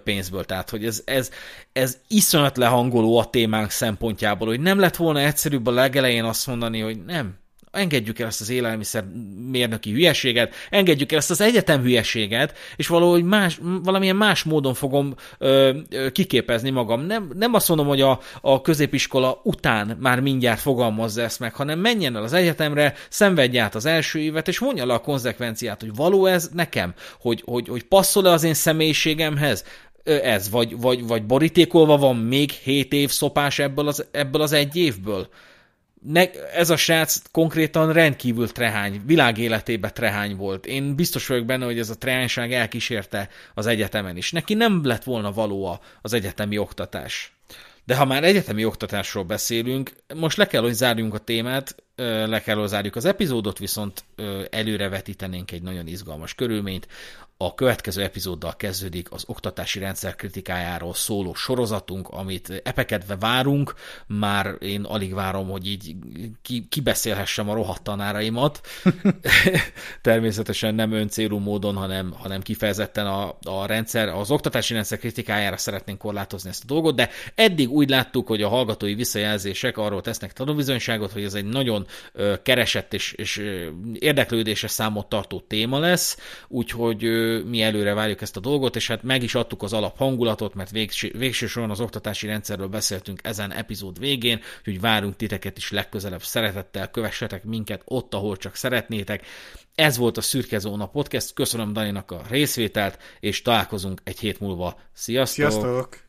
pénzből. Tehát, hogy ez, ez, ez iszonyat lehangoló a témánk szempontjából, hogy nem lett volna egyszerűbb a legelején azt mondani, hogy nem, engedjük el ezt az élelmiszer mérnöki hülyeséget, engedjük el ezt az egyetem hülyeséget, és valahogy más, valamilyen más módon fogom ö, ö, kiképezni magam. Nem, nem azt mondom, hogy a, a középiskola után már mindjárt fogalmazza ezt meg, hanem menjen el az egyetemre, szenvedj át az első évet, és vonja le a konzekvenciát, hogy való ez nekem, hogy, hogy, hogy passzol-e az én személyiségemhez, ez, vagy, vagy, vagy borítékolva van még 7 év szopás ebből az, ebből az egy évből ne, ez a srác konkrétan rendkívül trehány, világéletében trehány volt. Én biztos vagyok benne, hogy ez a trehányság elkísérte az egyetemen is. Neki nem lett volna való az egyetemi oktatás. De ha már egyetemi oktatásról beszélünk, most le kell, hogy zárjunk a témát, le kell, hogy zárjuk az epizódot, viszont előre vetítenénk egy nagyon izgalmas körülményt. A következő epizóddal kezdődik az oktatási rendszer kritikájáról szóló sorozatunk, amit epekedve várunk. Már én alig várom, hogy így ki, kibeszélhessem a rohadt tanáraimat. Természetesen nem öncélú módon, hanem, hanem kifejezetten a, a rendszer, az oktatási rendszer kritikájára szeretnénk korlátozni ezt a dolgot, de eddig úgy láttuk, hogy a hallgatói visszajelzések arról tesznek tanúbizonyságot, hogy ez egy nagyon keresett és, és érdeklődésre számot tartó téma lesz, úgyhogy mi előre várjuk ezt a dolgot, és hát meg is adtuk az alap hangulatot, mert végső, végső soron az oktatási rendszerről beszéltünk ezen epizód végén, úgyhogy várunk titeket is legközelebb szeretettel, kövessetek minket ott, ahol csak szeretnétek. Ez volt a Szürke Zóna Podcast, köszönöm Daninak a részvételt, és találkozunk egy hét múlva. Sziasztok! Sziasztok!